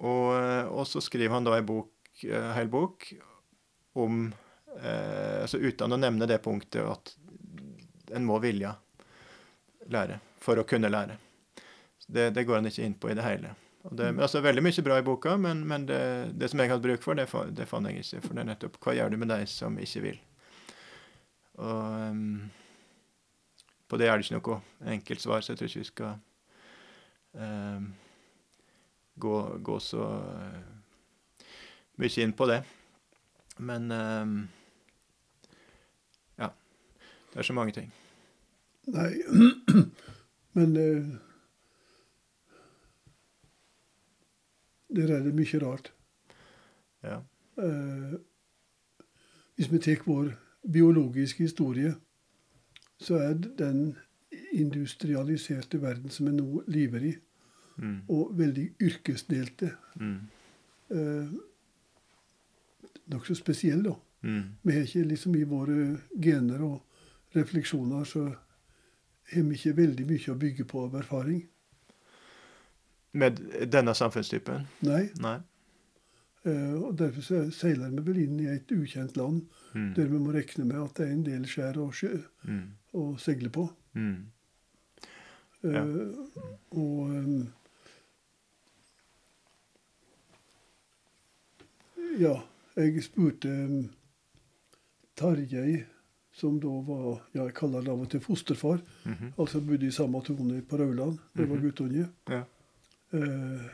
Og, og så skriver han da ei bok, hel bok om eh, altså Uten å nevne det punktet at en må vilje lære for å kunne lære. Det, det går han ikke inn på i det hele. Og det, altså Veldig mye bra i boka, men, men det, det, som jeg hadde bruk for, det, det fant jeg ikke. For det er nettopp hva gjør du med de som ikke vil? Og um, på det er det ikke noe enkelt svar, så jeg tror ikke vi skal um, gå, gå så uh, mye inn på det. Men um, ja. Det er så mange ting. Nei, men eh, Der er det mye rart. Ja. Eh, hvis vi tar vår biologiske historie, så er den industrialiserte verden som vi nå lever i, Mm. og veldig yrkesdelte, Mm. eh, nokså spesiell, da. Mm. Vi har ikke liksom i våre gener og refleksjoner så har vi ikke veldig mye å bygge på av erfaring. Med denne samfunnstypen? Nei. Nei. Uh, og Derfor seiler vi vel inn i et ukjent land Mm. der vi må regne med at det er en del skjær å, sjø, Mm. å seile på. Mm. Eh, Ja. Og um, Ja, jeg spurte um, Tarjei, som da var ja, Jeg kaller han av og til fosterfar. Mhm. Altså bodde i samme trone på Rauland. Det var Mhm. guttunge. Ja. Eh,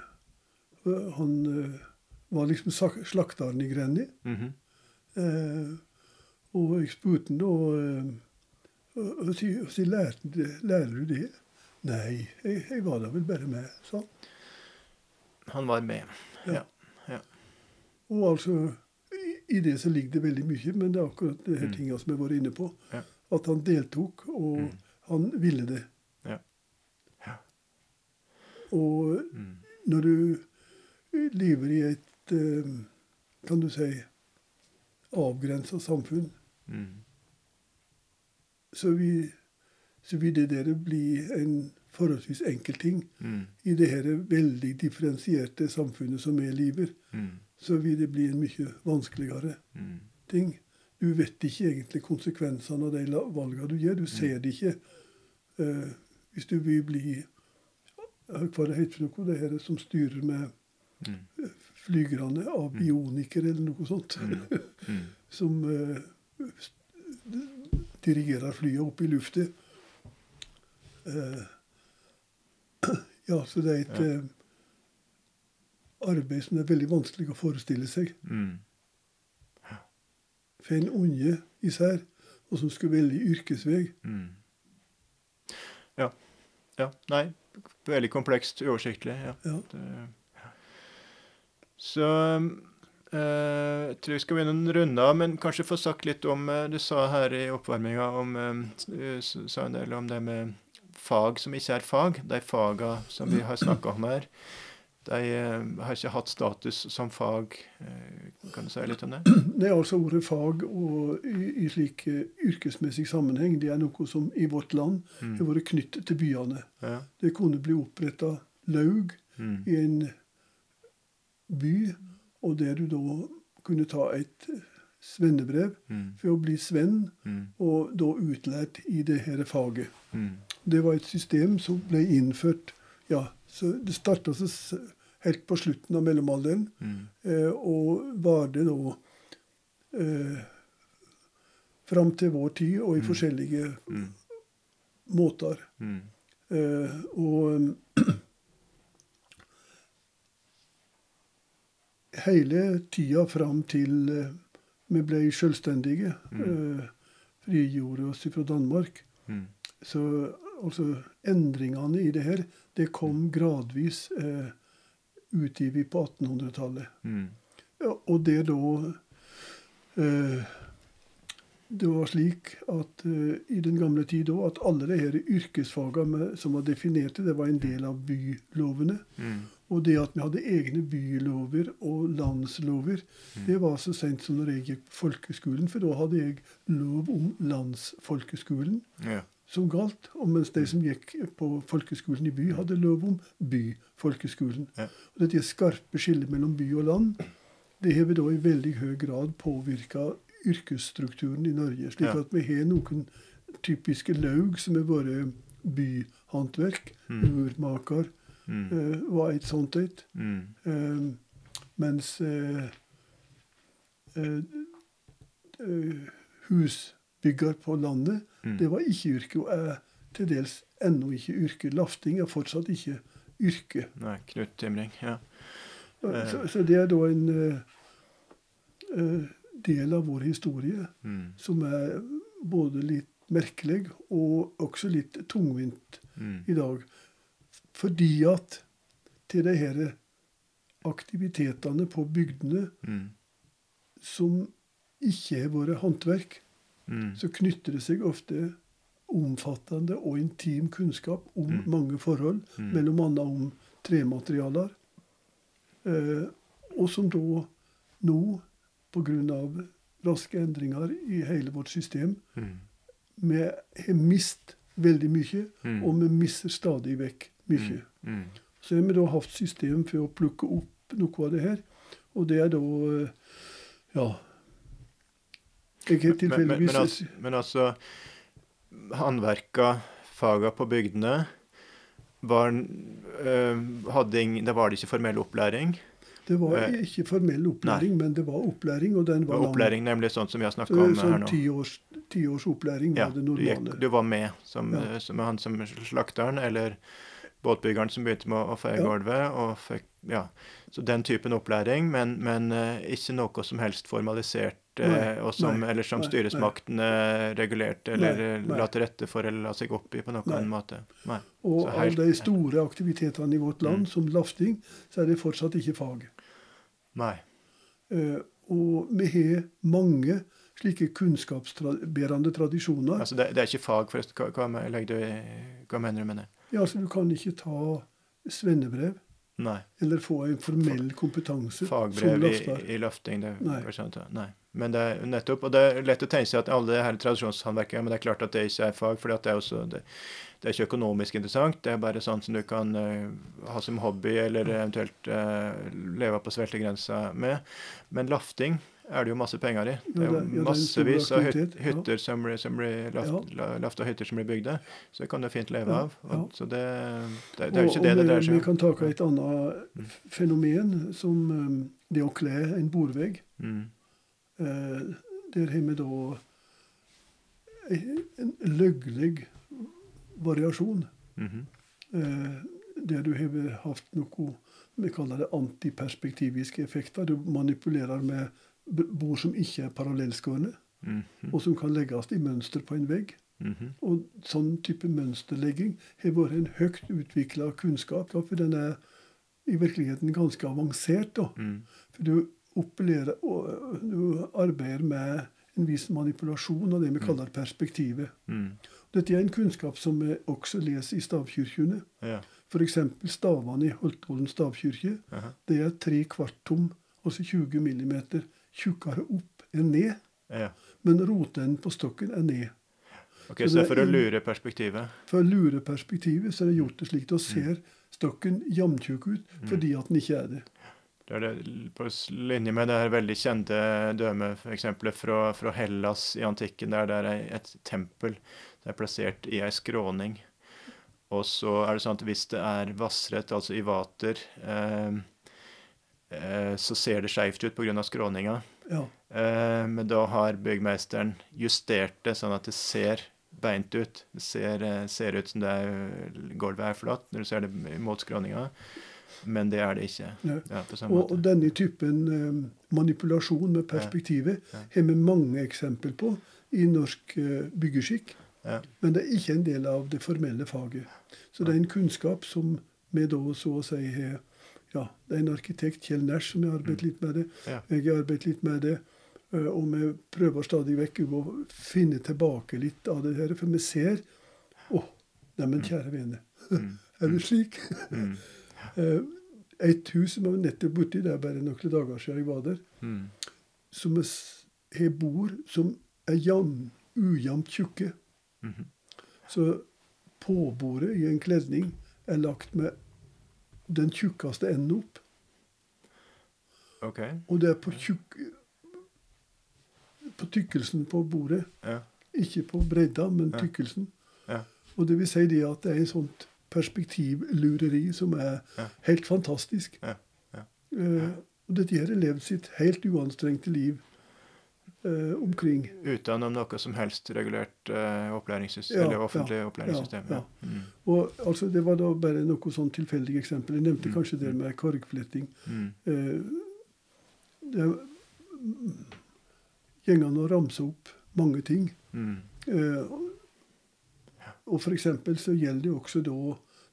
han eh, var liksom slakteren i Grenny. -hmm. Eh, og jeg spurte han da eh, og- si, lærte, du- Lærer du det? Nei, jeg, jeg var da vel bare med, sa han. Han var med. Ja. Ja. Og altså, i, det så ligger det veldig mye, men det er akkurat de her tinga tingene som jeg var inne på. Ja. At han deltok, og Mm. han ville det. Ja. Ja. Og Mm. når du lever i et, eh, kan du si, avgrensa samfunn, Mm. så vil, så vil det der bli en forholdsvis enkel ting. Mm. I det her veldig differensierte samfunnet som vi lever, Mm. Så vil det bli en mye vanskeligere Mm. ting. Du vet ikke egentlig konsekvensene av de valgene du gjør. Du ser det ikke. Eh, hvis du vil bli eh, Hva det heter noe, det her som styrer med Mm. flygerne av bioniker eller noe sånt. Mm. Mm. som eh, dirigerer flyet opp i lufta. Eh, ja, så det er et Ja. Arbeid som er veldig vanskelig å forestille seg. Mm. For en unge især, og som skulle velge yrkesvei. Mm. Ja. ja. Nei, veldig komplekst, uoversiktlig. Ja. Ja. Det. Så eh, jeg tror vi skal begynne å runde av, men kanskje få sagt litt om eh, Du sa her i oppvarminga om eh, sa en del om det med fag som ikke er fag. De faga som vi har snakka om her, de eh, har ikke hatt status som fag. Eh, kan du si litt om det? Det er altså ordet fag og i, i slik eh, yrkesmessig sammenheng. Det er noe som i vårt land har Mm. vært knyttet til byene. Ja. Det kunne bli oppretta laug Mm. i en by, og der du da kunne ta et svennebrev Mm. for å bli svenn, Mm. og da utlært i det her faget. Mm. Det var et system som ble innført ja, så Det starta helt på slutten av mellomalderen, Mm. eh, og varte da eh, fram til vår tid, og i Mm. forskjellige Mm. måter. Mm. Eh, og hele tida fram til eh, vi ble selvstendige, Mm. eh, frigjorde oss fra Danmark, Mm. så altså endringene i det her, det kom gradvis eh, utover på 1800-tallet. Mm. Og det da eh, Det var slik at eh, i den gamle tid òg at alle de her yrkesfagene som var definerte, det var en del av bylovene. Mm. Og det at vi hadde egne bylover og landslover, Mm. det var så sent som når jeg gikk på folkeskolen, for da hadde jeg lov om landsfolkeskolen Ja. Som galt, og mens de som gikk på folkeskolen i by, hadde lov om byfolkeskolen. Ja. Og Dette skarpe skillet mellom by og land det har vi da i veldig høy grad påvirka yrkesstrukturen i Norge. Slik at vi har noen typiske laug som har vært byhåndverk. Mm. Urmaker Mm. eh, var et sånt et. Mm. Eh, mens eh, eh, husbygger på landet, Mm. det var ikke yrke, og er til dels ennå ikke yrke. Lafting er fortsatt ikke yrke. Nei, knuttimring. Ja. Eh. Så, så det er da en uh, del av vår historie Mm. som er både litt merkelig og også litt tungvint Mm. i dag. Fordi at til de her aktivitetene på bygdene Mm. som ikke har vært håndverk, Mm. så knytter det seg ofte omfattende og intim kunnskap om Mm. mange forhold, Mm. mellom annet om trematerialer, eh, og som da nå, pga. raske endringer i hele vårt system, Mm. vi har mist veldig mye, Mm. og vi mister stadig vekk mye. Så har vi da hatt system for å plukke opp noe av det her. Og det er da eh, Ja. Jeg tilfeldigvis Men, men, men, altså, men altså Håndverka, faga på bygdene var, øh, hadde Da var det ikke formell opplæring. Det var eh, ikke formell opplæring, men det var opplæring, og den var Opplæring, lang. nemlig sånn som vi har snakka om om her sånn nå. ti års, ti års opplæring Ja, var det du, normale. du var med som, Ja. eh, som han som slakteren, eller båtbyggeren som begynte med å feie Ja. gulvet. Og fikk, ja. Så den typen opplæring, men, men eh, ikke noe som helst formalisert, eh, Nei, og som, nei, eller som nei, styresmaktene regulerte eller Nei, eh, la til rette for eller la seg opp i på noen Nei. måte. Nei. Og av de store aktivitetene i vårt land, Mm. som lafting, så er det fortsatt ikke fag. Nei. Eh, og vi har mange slike kunnskapsbærende tradisjoner. Altså, det, det er ikke fag, forresten. Hva, hva, hva mener du med det? Ja, altså Du kan ikke ta svennebrev. Nei. eller få en formell kompetanse Fagbrev i, i løfting. Det, Nei. nei. Men det er nettopp, og det er lett å tenke seg at alle det her tradisjonshåndverket, men det er klart at det ikke er fag, for det det, det er ikke økonomisk interessant. Det er bare sånn som du kan uh, ha som hobby, eller eventuelt uh, leve på sveltegrensa med. Men lafting er det jo masse penger i. Det er jo det- det massevis av hytter som blir, som blir laft, la- lafta hytter som blir bygde. Så det kan du fint leve av. Og. Så det, det, det er jo Og- ikke det og det vi- dreier seg Vi kan ta et annet fenomen, som eh, det å kle en bordvegg. Mm. Eh, Der har vi da en løglig variasjon. Mhm. Eh, Der du har hatt noe vi kaller det antiperspektiviske effekter. Du manipulerer med bord som ikke er parallellskårne, -hmm. og som kan legges i mønster på en vegg. Mhm. Og sånn type mønsterlegging har vært en høyt utvikla kunnskap. For den er i virkeligheten ganske avansert. da. Mm. For du, opplever, og du arbeider med en viss manipulasjon av det vi kaller perspektivet. Mm. Dette er en kunnskap som vi også leser i stavkirkene. Ja. F.eks. stavene i Holtålen stavkirke. Aha. Det er tre kvart tom, altså 20 millimeter tjukkere opp enn ned. ja. Men rotenden på stokken er ned. Ok, Så Så det er for å lure perspektivet For å lure perspektivet så er det gjort det slik. Da ser stokken jamtjukk ut fordi at den ikke er det. Det er det på linje med det her veldig kjente dømeeksempelet fra, fra Hellas i antikken, der det er et tempel det er plassert i ei skråning. Og så er det sånn at hvis det er vassrett, altså i vater, eh, så ser det skeivt ut pga. skråninga. Ja. Eh, men da har byggmesteren justert det sånn at det ser beint ut. Det ser, eh, ser ut som det er, gulvet er flatt når du ser det mot skråninga, men det er det ikke. Ja, Og, og denne typen eh, manipulasjon med perspektivet Ja. har vi mange eksempel på i norsk eh, byggeskikk. Ja. Men det er ikke en del av det formelle faget. Så det er en kunnskap som vi da så å si har Ja, det er en arkitekt, Kjell Næss, som har arbeidet litt med det. Ja. Jeg har arbeidet litt med det. eh, Og vi prøver stadig vekk å finne tilbake litt av det her. For vi ser Å, neimen, kjære vene. Mm. Er det slik? Mm. Eh, Et hus som jeg var nettopp borti, det er bare noen dager siden jeg var der, Mm. som har bord som er jam, ujevnt tjukke. Mhm. Så påbordet i en kledning er lagt med den tjukkeste enden opp. OK. Og det er på tjukk På tykkelsen på bordet. Ja. Ikke på bredda, men tykkelsen. Ja. Og det vil si det at det er en sånt perspektivlureri som er Ja. helt fantastisk. Ja. Ja. Eh, og dette her har levd sitt helt uanstrengte liv eh, omkring. Utenom noe som helst regulert eh, opplæringssystem, Ja, eller offentlig ja, opplæringssystem. ja, Ja. Mm. Og altså, Det var da bare noe sånn tilfeldig eksempel. Jeg nevnte Mm, kanskje det mm. med kargfletting. Mm. Eh, det gjengende å ramse opp mange ting. Mm. Eh, og eksempel så gjelder det også da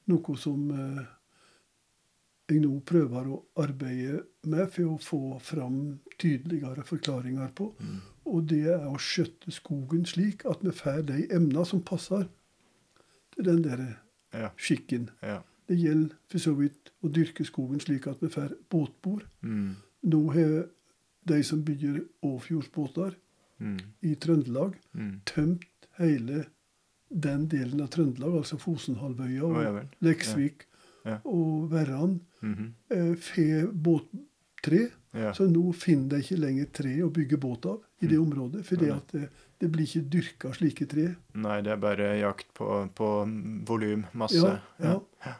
noe som eh, jeg nå prøver å arbeide med for å få fram tydeligere forklaringer på. Mm. Og det er å skjøtte skogen slik at vi får de emner som passer til den der Ja. skikken. Ja. Det gjelder for så vidt å dyrke skogen slik at vi får båtbord. Mm. Nå har de som bygger Åfjordsbåter Mm. i Trøndelag, Mm. tømt hele den delen av Trøndelag, altså Fosenhalvøya og vel. Leksvik Ja. og Verran, Mhm. eh, får båttre. Ja. Så nå finner de ikke lenger tre å bygge båt av i det Mm. området. For det, det, det blir ikke dyrka slike tre. Nei, det er bare jakt på, på volum, masse. Ja, ja.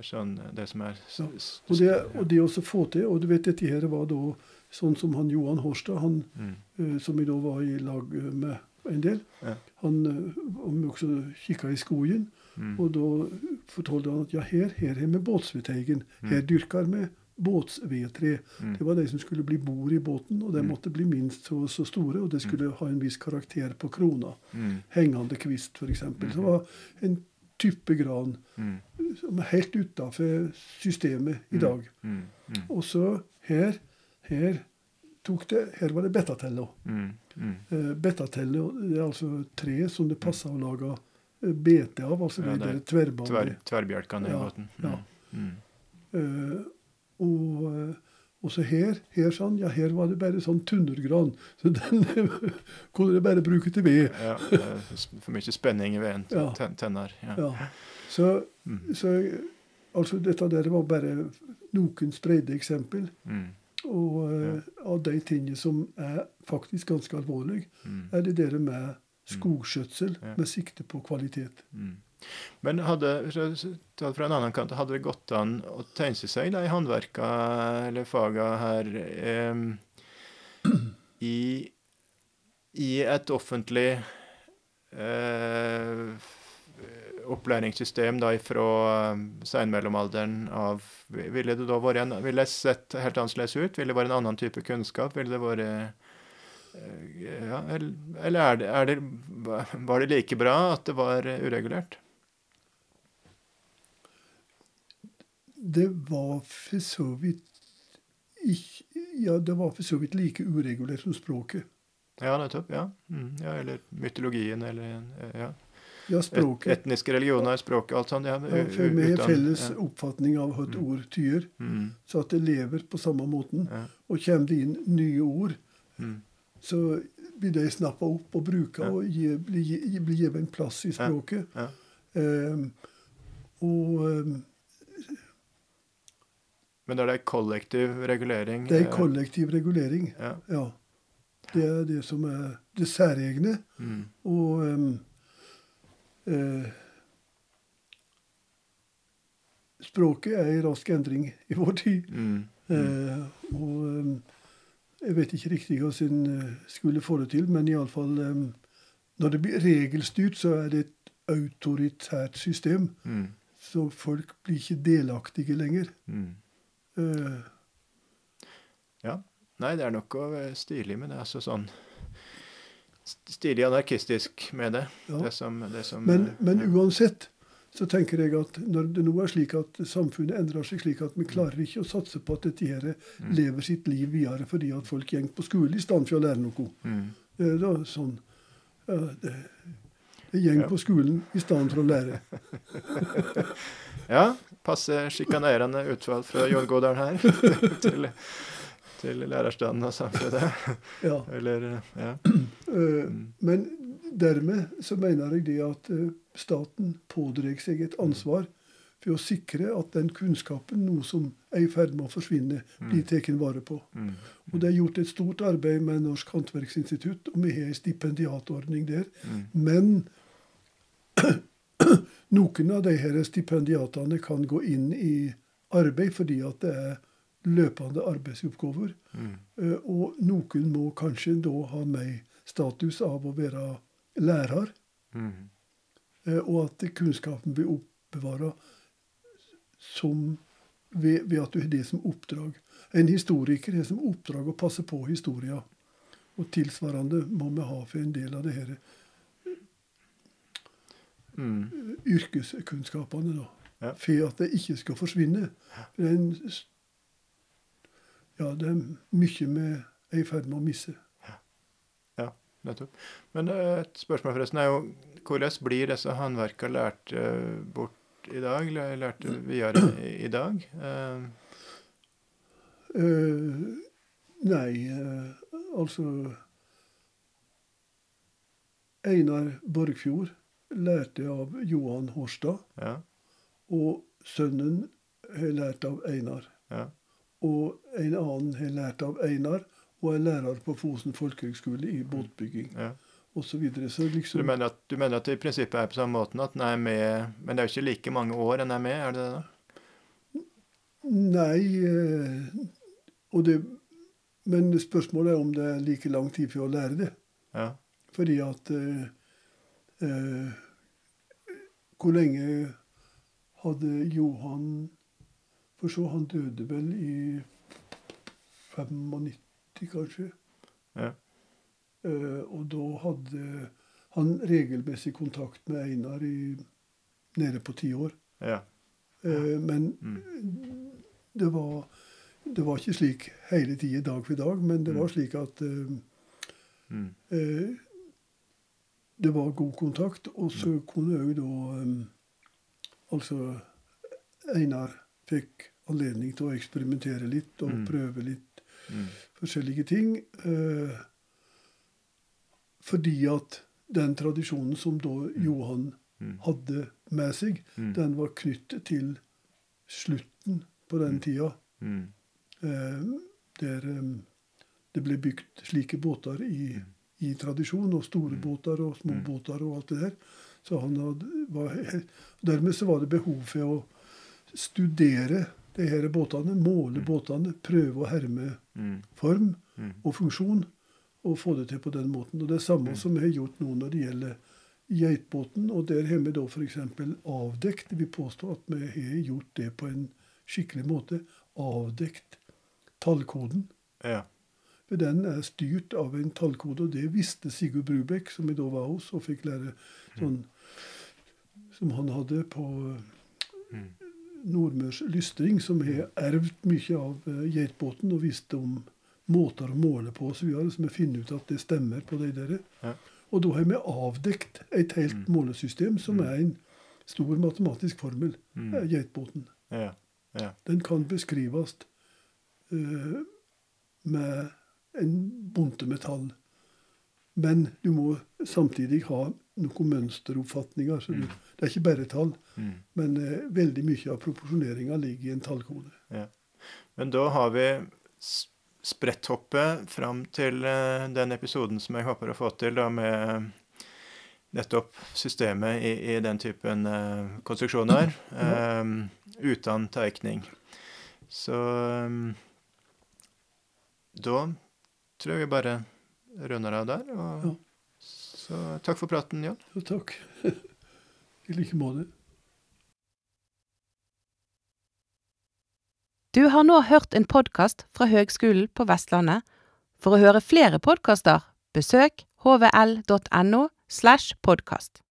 Sånn det som er. Og det, og det også få til Og du vet, dette her var da sånn som han Johan Horstad, han Mm. uh, som vi da var i lag eh, med en del, Ja. han eh, om vi også kikka i skogen. Mm. Og da fortalte han at ja, her, har vi båtsvedteigen. Her dyrker vi båtsvedtre. Mm. Det var de som skulle bli bord i båten, og de Mm. måtte bli minst så, så store. Og det skulle ha en viss karakter på krona. Mm. Hengende kvist, f.eks. Så det var en type gran Mm. som er helt utafor systemet i Mm. dag. Mm. Mm. Og så her, her det Her var det betatello. Mm. Mm. Eh, betatello det er altså tre som det passer å lage bete av. Altså Ja, det er der Tver, Tverr, tverrbjelkene i Ja, båten. ja. Mm. Uh, og eh, også her, her, sånn, ja, her var det bare sånn tunnergran. Så den kunne du bare bruke til ved. Ja, for mye spenning i veden. Ja. Ten, tenner. Ja. Så, Mm. så altså dette der var bare noen spredde eksempel. Mm. Og eh, av de tingene som er faktisk ganske alvorlige, Mm. er det dere med skogskjøtsel Ja. med sikte på kvalitet. Mm. Men hadde, fra en annen kant, hadde det gått an å tenke seg de håndverka eller faga her eh, i, i et offentlig eh, opplæringssystem da fra seinmellomalderen av Ville det da vært en, ville det sett helt annerledes ut? Ville det vært en annen type kunnskap? Ville det vært ja, eller er det, er det, var det like bra at det var uregulert? Det var for så vidt ikke Ja, det var for så vidt like uregulert som språket. Ja, nettopp. Ja. Mm, ja eller mytologien, eller ja. Ja, Et, etniske religioner, språket, alt sånt. Ja, Ja, for vi har felles ja. oppfatning av hva et ord tyder, Mm, så at det lever på samme måten. Og kommer det inn nye ord, mm, så blir de snappa opp og bruka og gi- blir gi- gitt en plass i språket. ja. Ehm, og um, Men da er det kollektiv regulering det er eh, kollektiv regulering. Ja. Ja. Det er det som er det særegne. Mm, Og um, eh, Språket er i rask endring i vår tid. mm, mm, Eh, og ehm, jeg vet ikke riktig hva sin eh, skulle få det til, men iallfall um, Når det blir regelstyrt, så er det et autoritært system. mm, Så folk blir ikke delaktige lenger. mm. Uh, Ja. Nei, det er noe eh, stilig med det. altså sånn Stilig anarkistisk med det. Ja. Det som, det som men, eh, men uansett så tenker jeg at når det nå er slik at samfunnet endrer seg slik at vi klarer ikke å satse på at dette her Mm. lever sitt liv videre fordi at folk går på skole i stedet for å lære noe. Mm. Det er da sånn det, det går på skolen i stedet for å lære. Ja, passe sjikanerende utvalg fra Jon her til, til lærerstanden og samfunnet. Ja. Eller ja. Eh, Mm. Men dermed så mener jeg det at eh, staten pådrar seg et ansvar for å sikre at den kunnskapen, noe som er i ferd med å forsvinne, blir tatt vare på. Mm. Og Det er gjort et stort arbeid med Norsk håndverksinstitutt, og vi har en stipendiatordning der. Mm. Men noen av de her stipendiatene kan gå inn i arbeid fordi at det er løpende arbeidsoppgaver. Mm. Eh, Og noen må kanskje da ha mer status av å være lærer, Mm. eh, og at kunnskapen blir oppbevara ved, ved at du har det som oppdrag. En historiker har som oppdrag å passe på historia. Og tilsvarende må vi ha for en del av det her Mm. yrkeskunnskapene. da. Ja. For at det ikke skal forsvinne. Det er, en, ja, det er mye vi er i ferd med å misse. Nettopp. Men eh, et spørsmål forresten er jo hvordan blir disse håndverka lært eh, bort i dag? Eller lært videre i, dag? Eh, nei, uh, altså Einar Borgfjord lærte av Johan Horstad, ja. og sønnen har lært av Einar. Ja. Og en annen har lært av Einar, og er lærer på Fosen folkehøgskole i båtbygging ja. Og Så, videre. så liksom... du mener, at, du mener at det i prinsippet er på samme måten at den er med Men det er jo ikke like mange år en er med, er det det? da? Nei eh, og det, Men spørsmålet er om det er like lang tid for å lære det. Ja. Fordi at eh, eh, Hvor lenge hadde Johan For så, han døde vel i 95, kanskje. Ja. Uh, og da hadde han regelmessig kontakt med Einar i, nede på ti år. ja. Uh, men Mm. det var, det var ikke slik hele tida, dag for dag, men det Mm. var slik at uh, Mm. det var god kontakt. Og så kunne òg da um, Altså Einar fikk anledning til å eksperimentere litt og Mm. prøve litt Mm. Forskjellige ting. Eh, fordi at den tradisjonen som da Johan Mm. hadde med seg, Mm. den var knyttet til slutten på den Mm. tida. Mm. Eh, der eh, det ble bygd slike båter i, Mm. i tradisjon, og store Mm. båter og små Mm. båter og alt det der. Så han hadde, var, dermed så var det behov for å studere de her båtene, måle Mm. båtene, prøve å herme Mm. form Mm. og funksjon, og få det til på den måten. Og det er samme Mm. som vi har gjort nå når det gjelder geitbåten, og der har vi da f.eks. avdekt Vi påstår at vi har gjort det på en skikkelig måte. Avdekt tallkoden. Ja. Den er styrt av en tallkode, og det visste Sigurd Brubekk, som vi da var hos, og fikk lære sånn som han hadde på Mm. Nordmørs lystring, som har ervd mye av eh, geitbåten og visste om måter å måle på osv. Så, vi finner ut at det stemmer på de der. Ja. Og da har vi avdekt et helt Mm. målesystem som Mm. er en stor matematisk formel. Mm. eh, Geitbåten. Ja. Ja. Den kan beskrives uh, med en bunte metall. Men du må samtidig ha noen mønsteroppfatninger. Så du, Mm. det er ikke bare tall. Mm. Men eh, veldig mye av proporsjoneringa ligger i en tallkode. Men da har vi spretthoppet fram til eh, den episoden som jeg håper å få til, da med nettopp systemet i, i den typen eh, konstruksjoner, Ja. eh, uten teikning. Så eh, da tror jeg vi bare runder av der. Og, Ja. Så takk for praten, Jan. Så takk. I like måte. Du har nå hørt en podkast fra Høgskolen på Vestlandet. For å høre flere podkaster, besøk hvl.no slash podkast.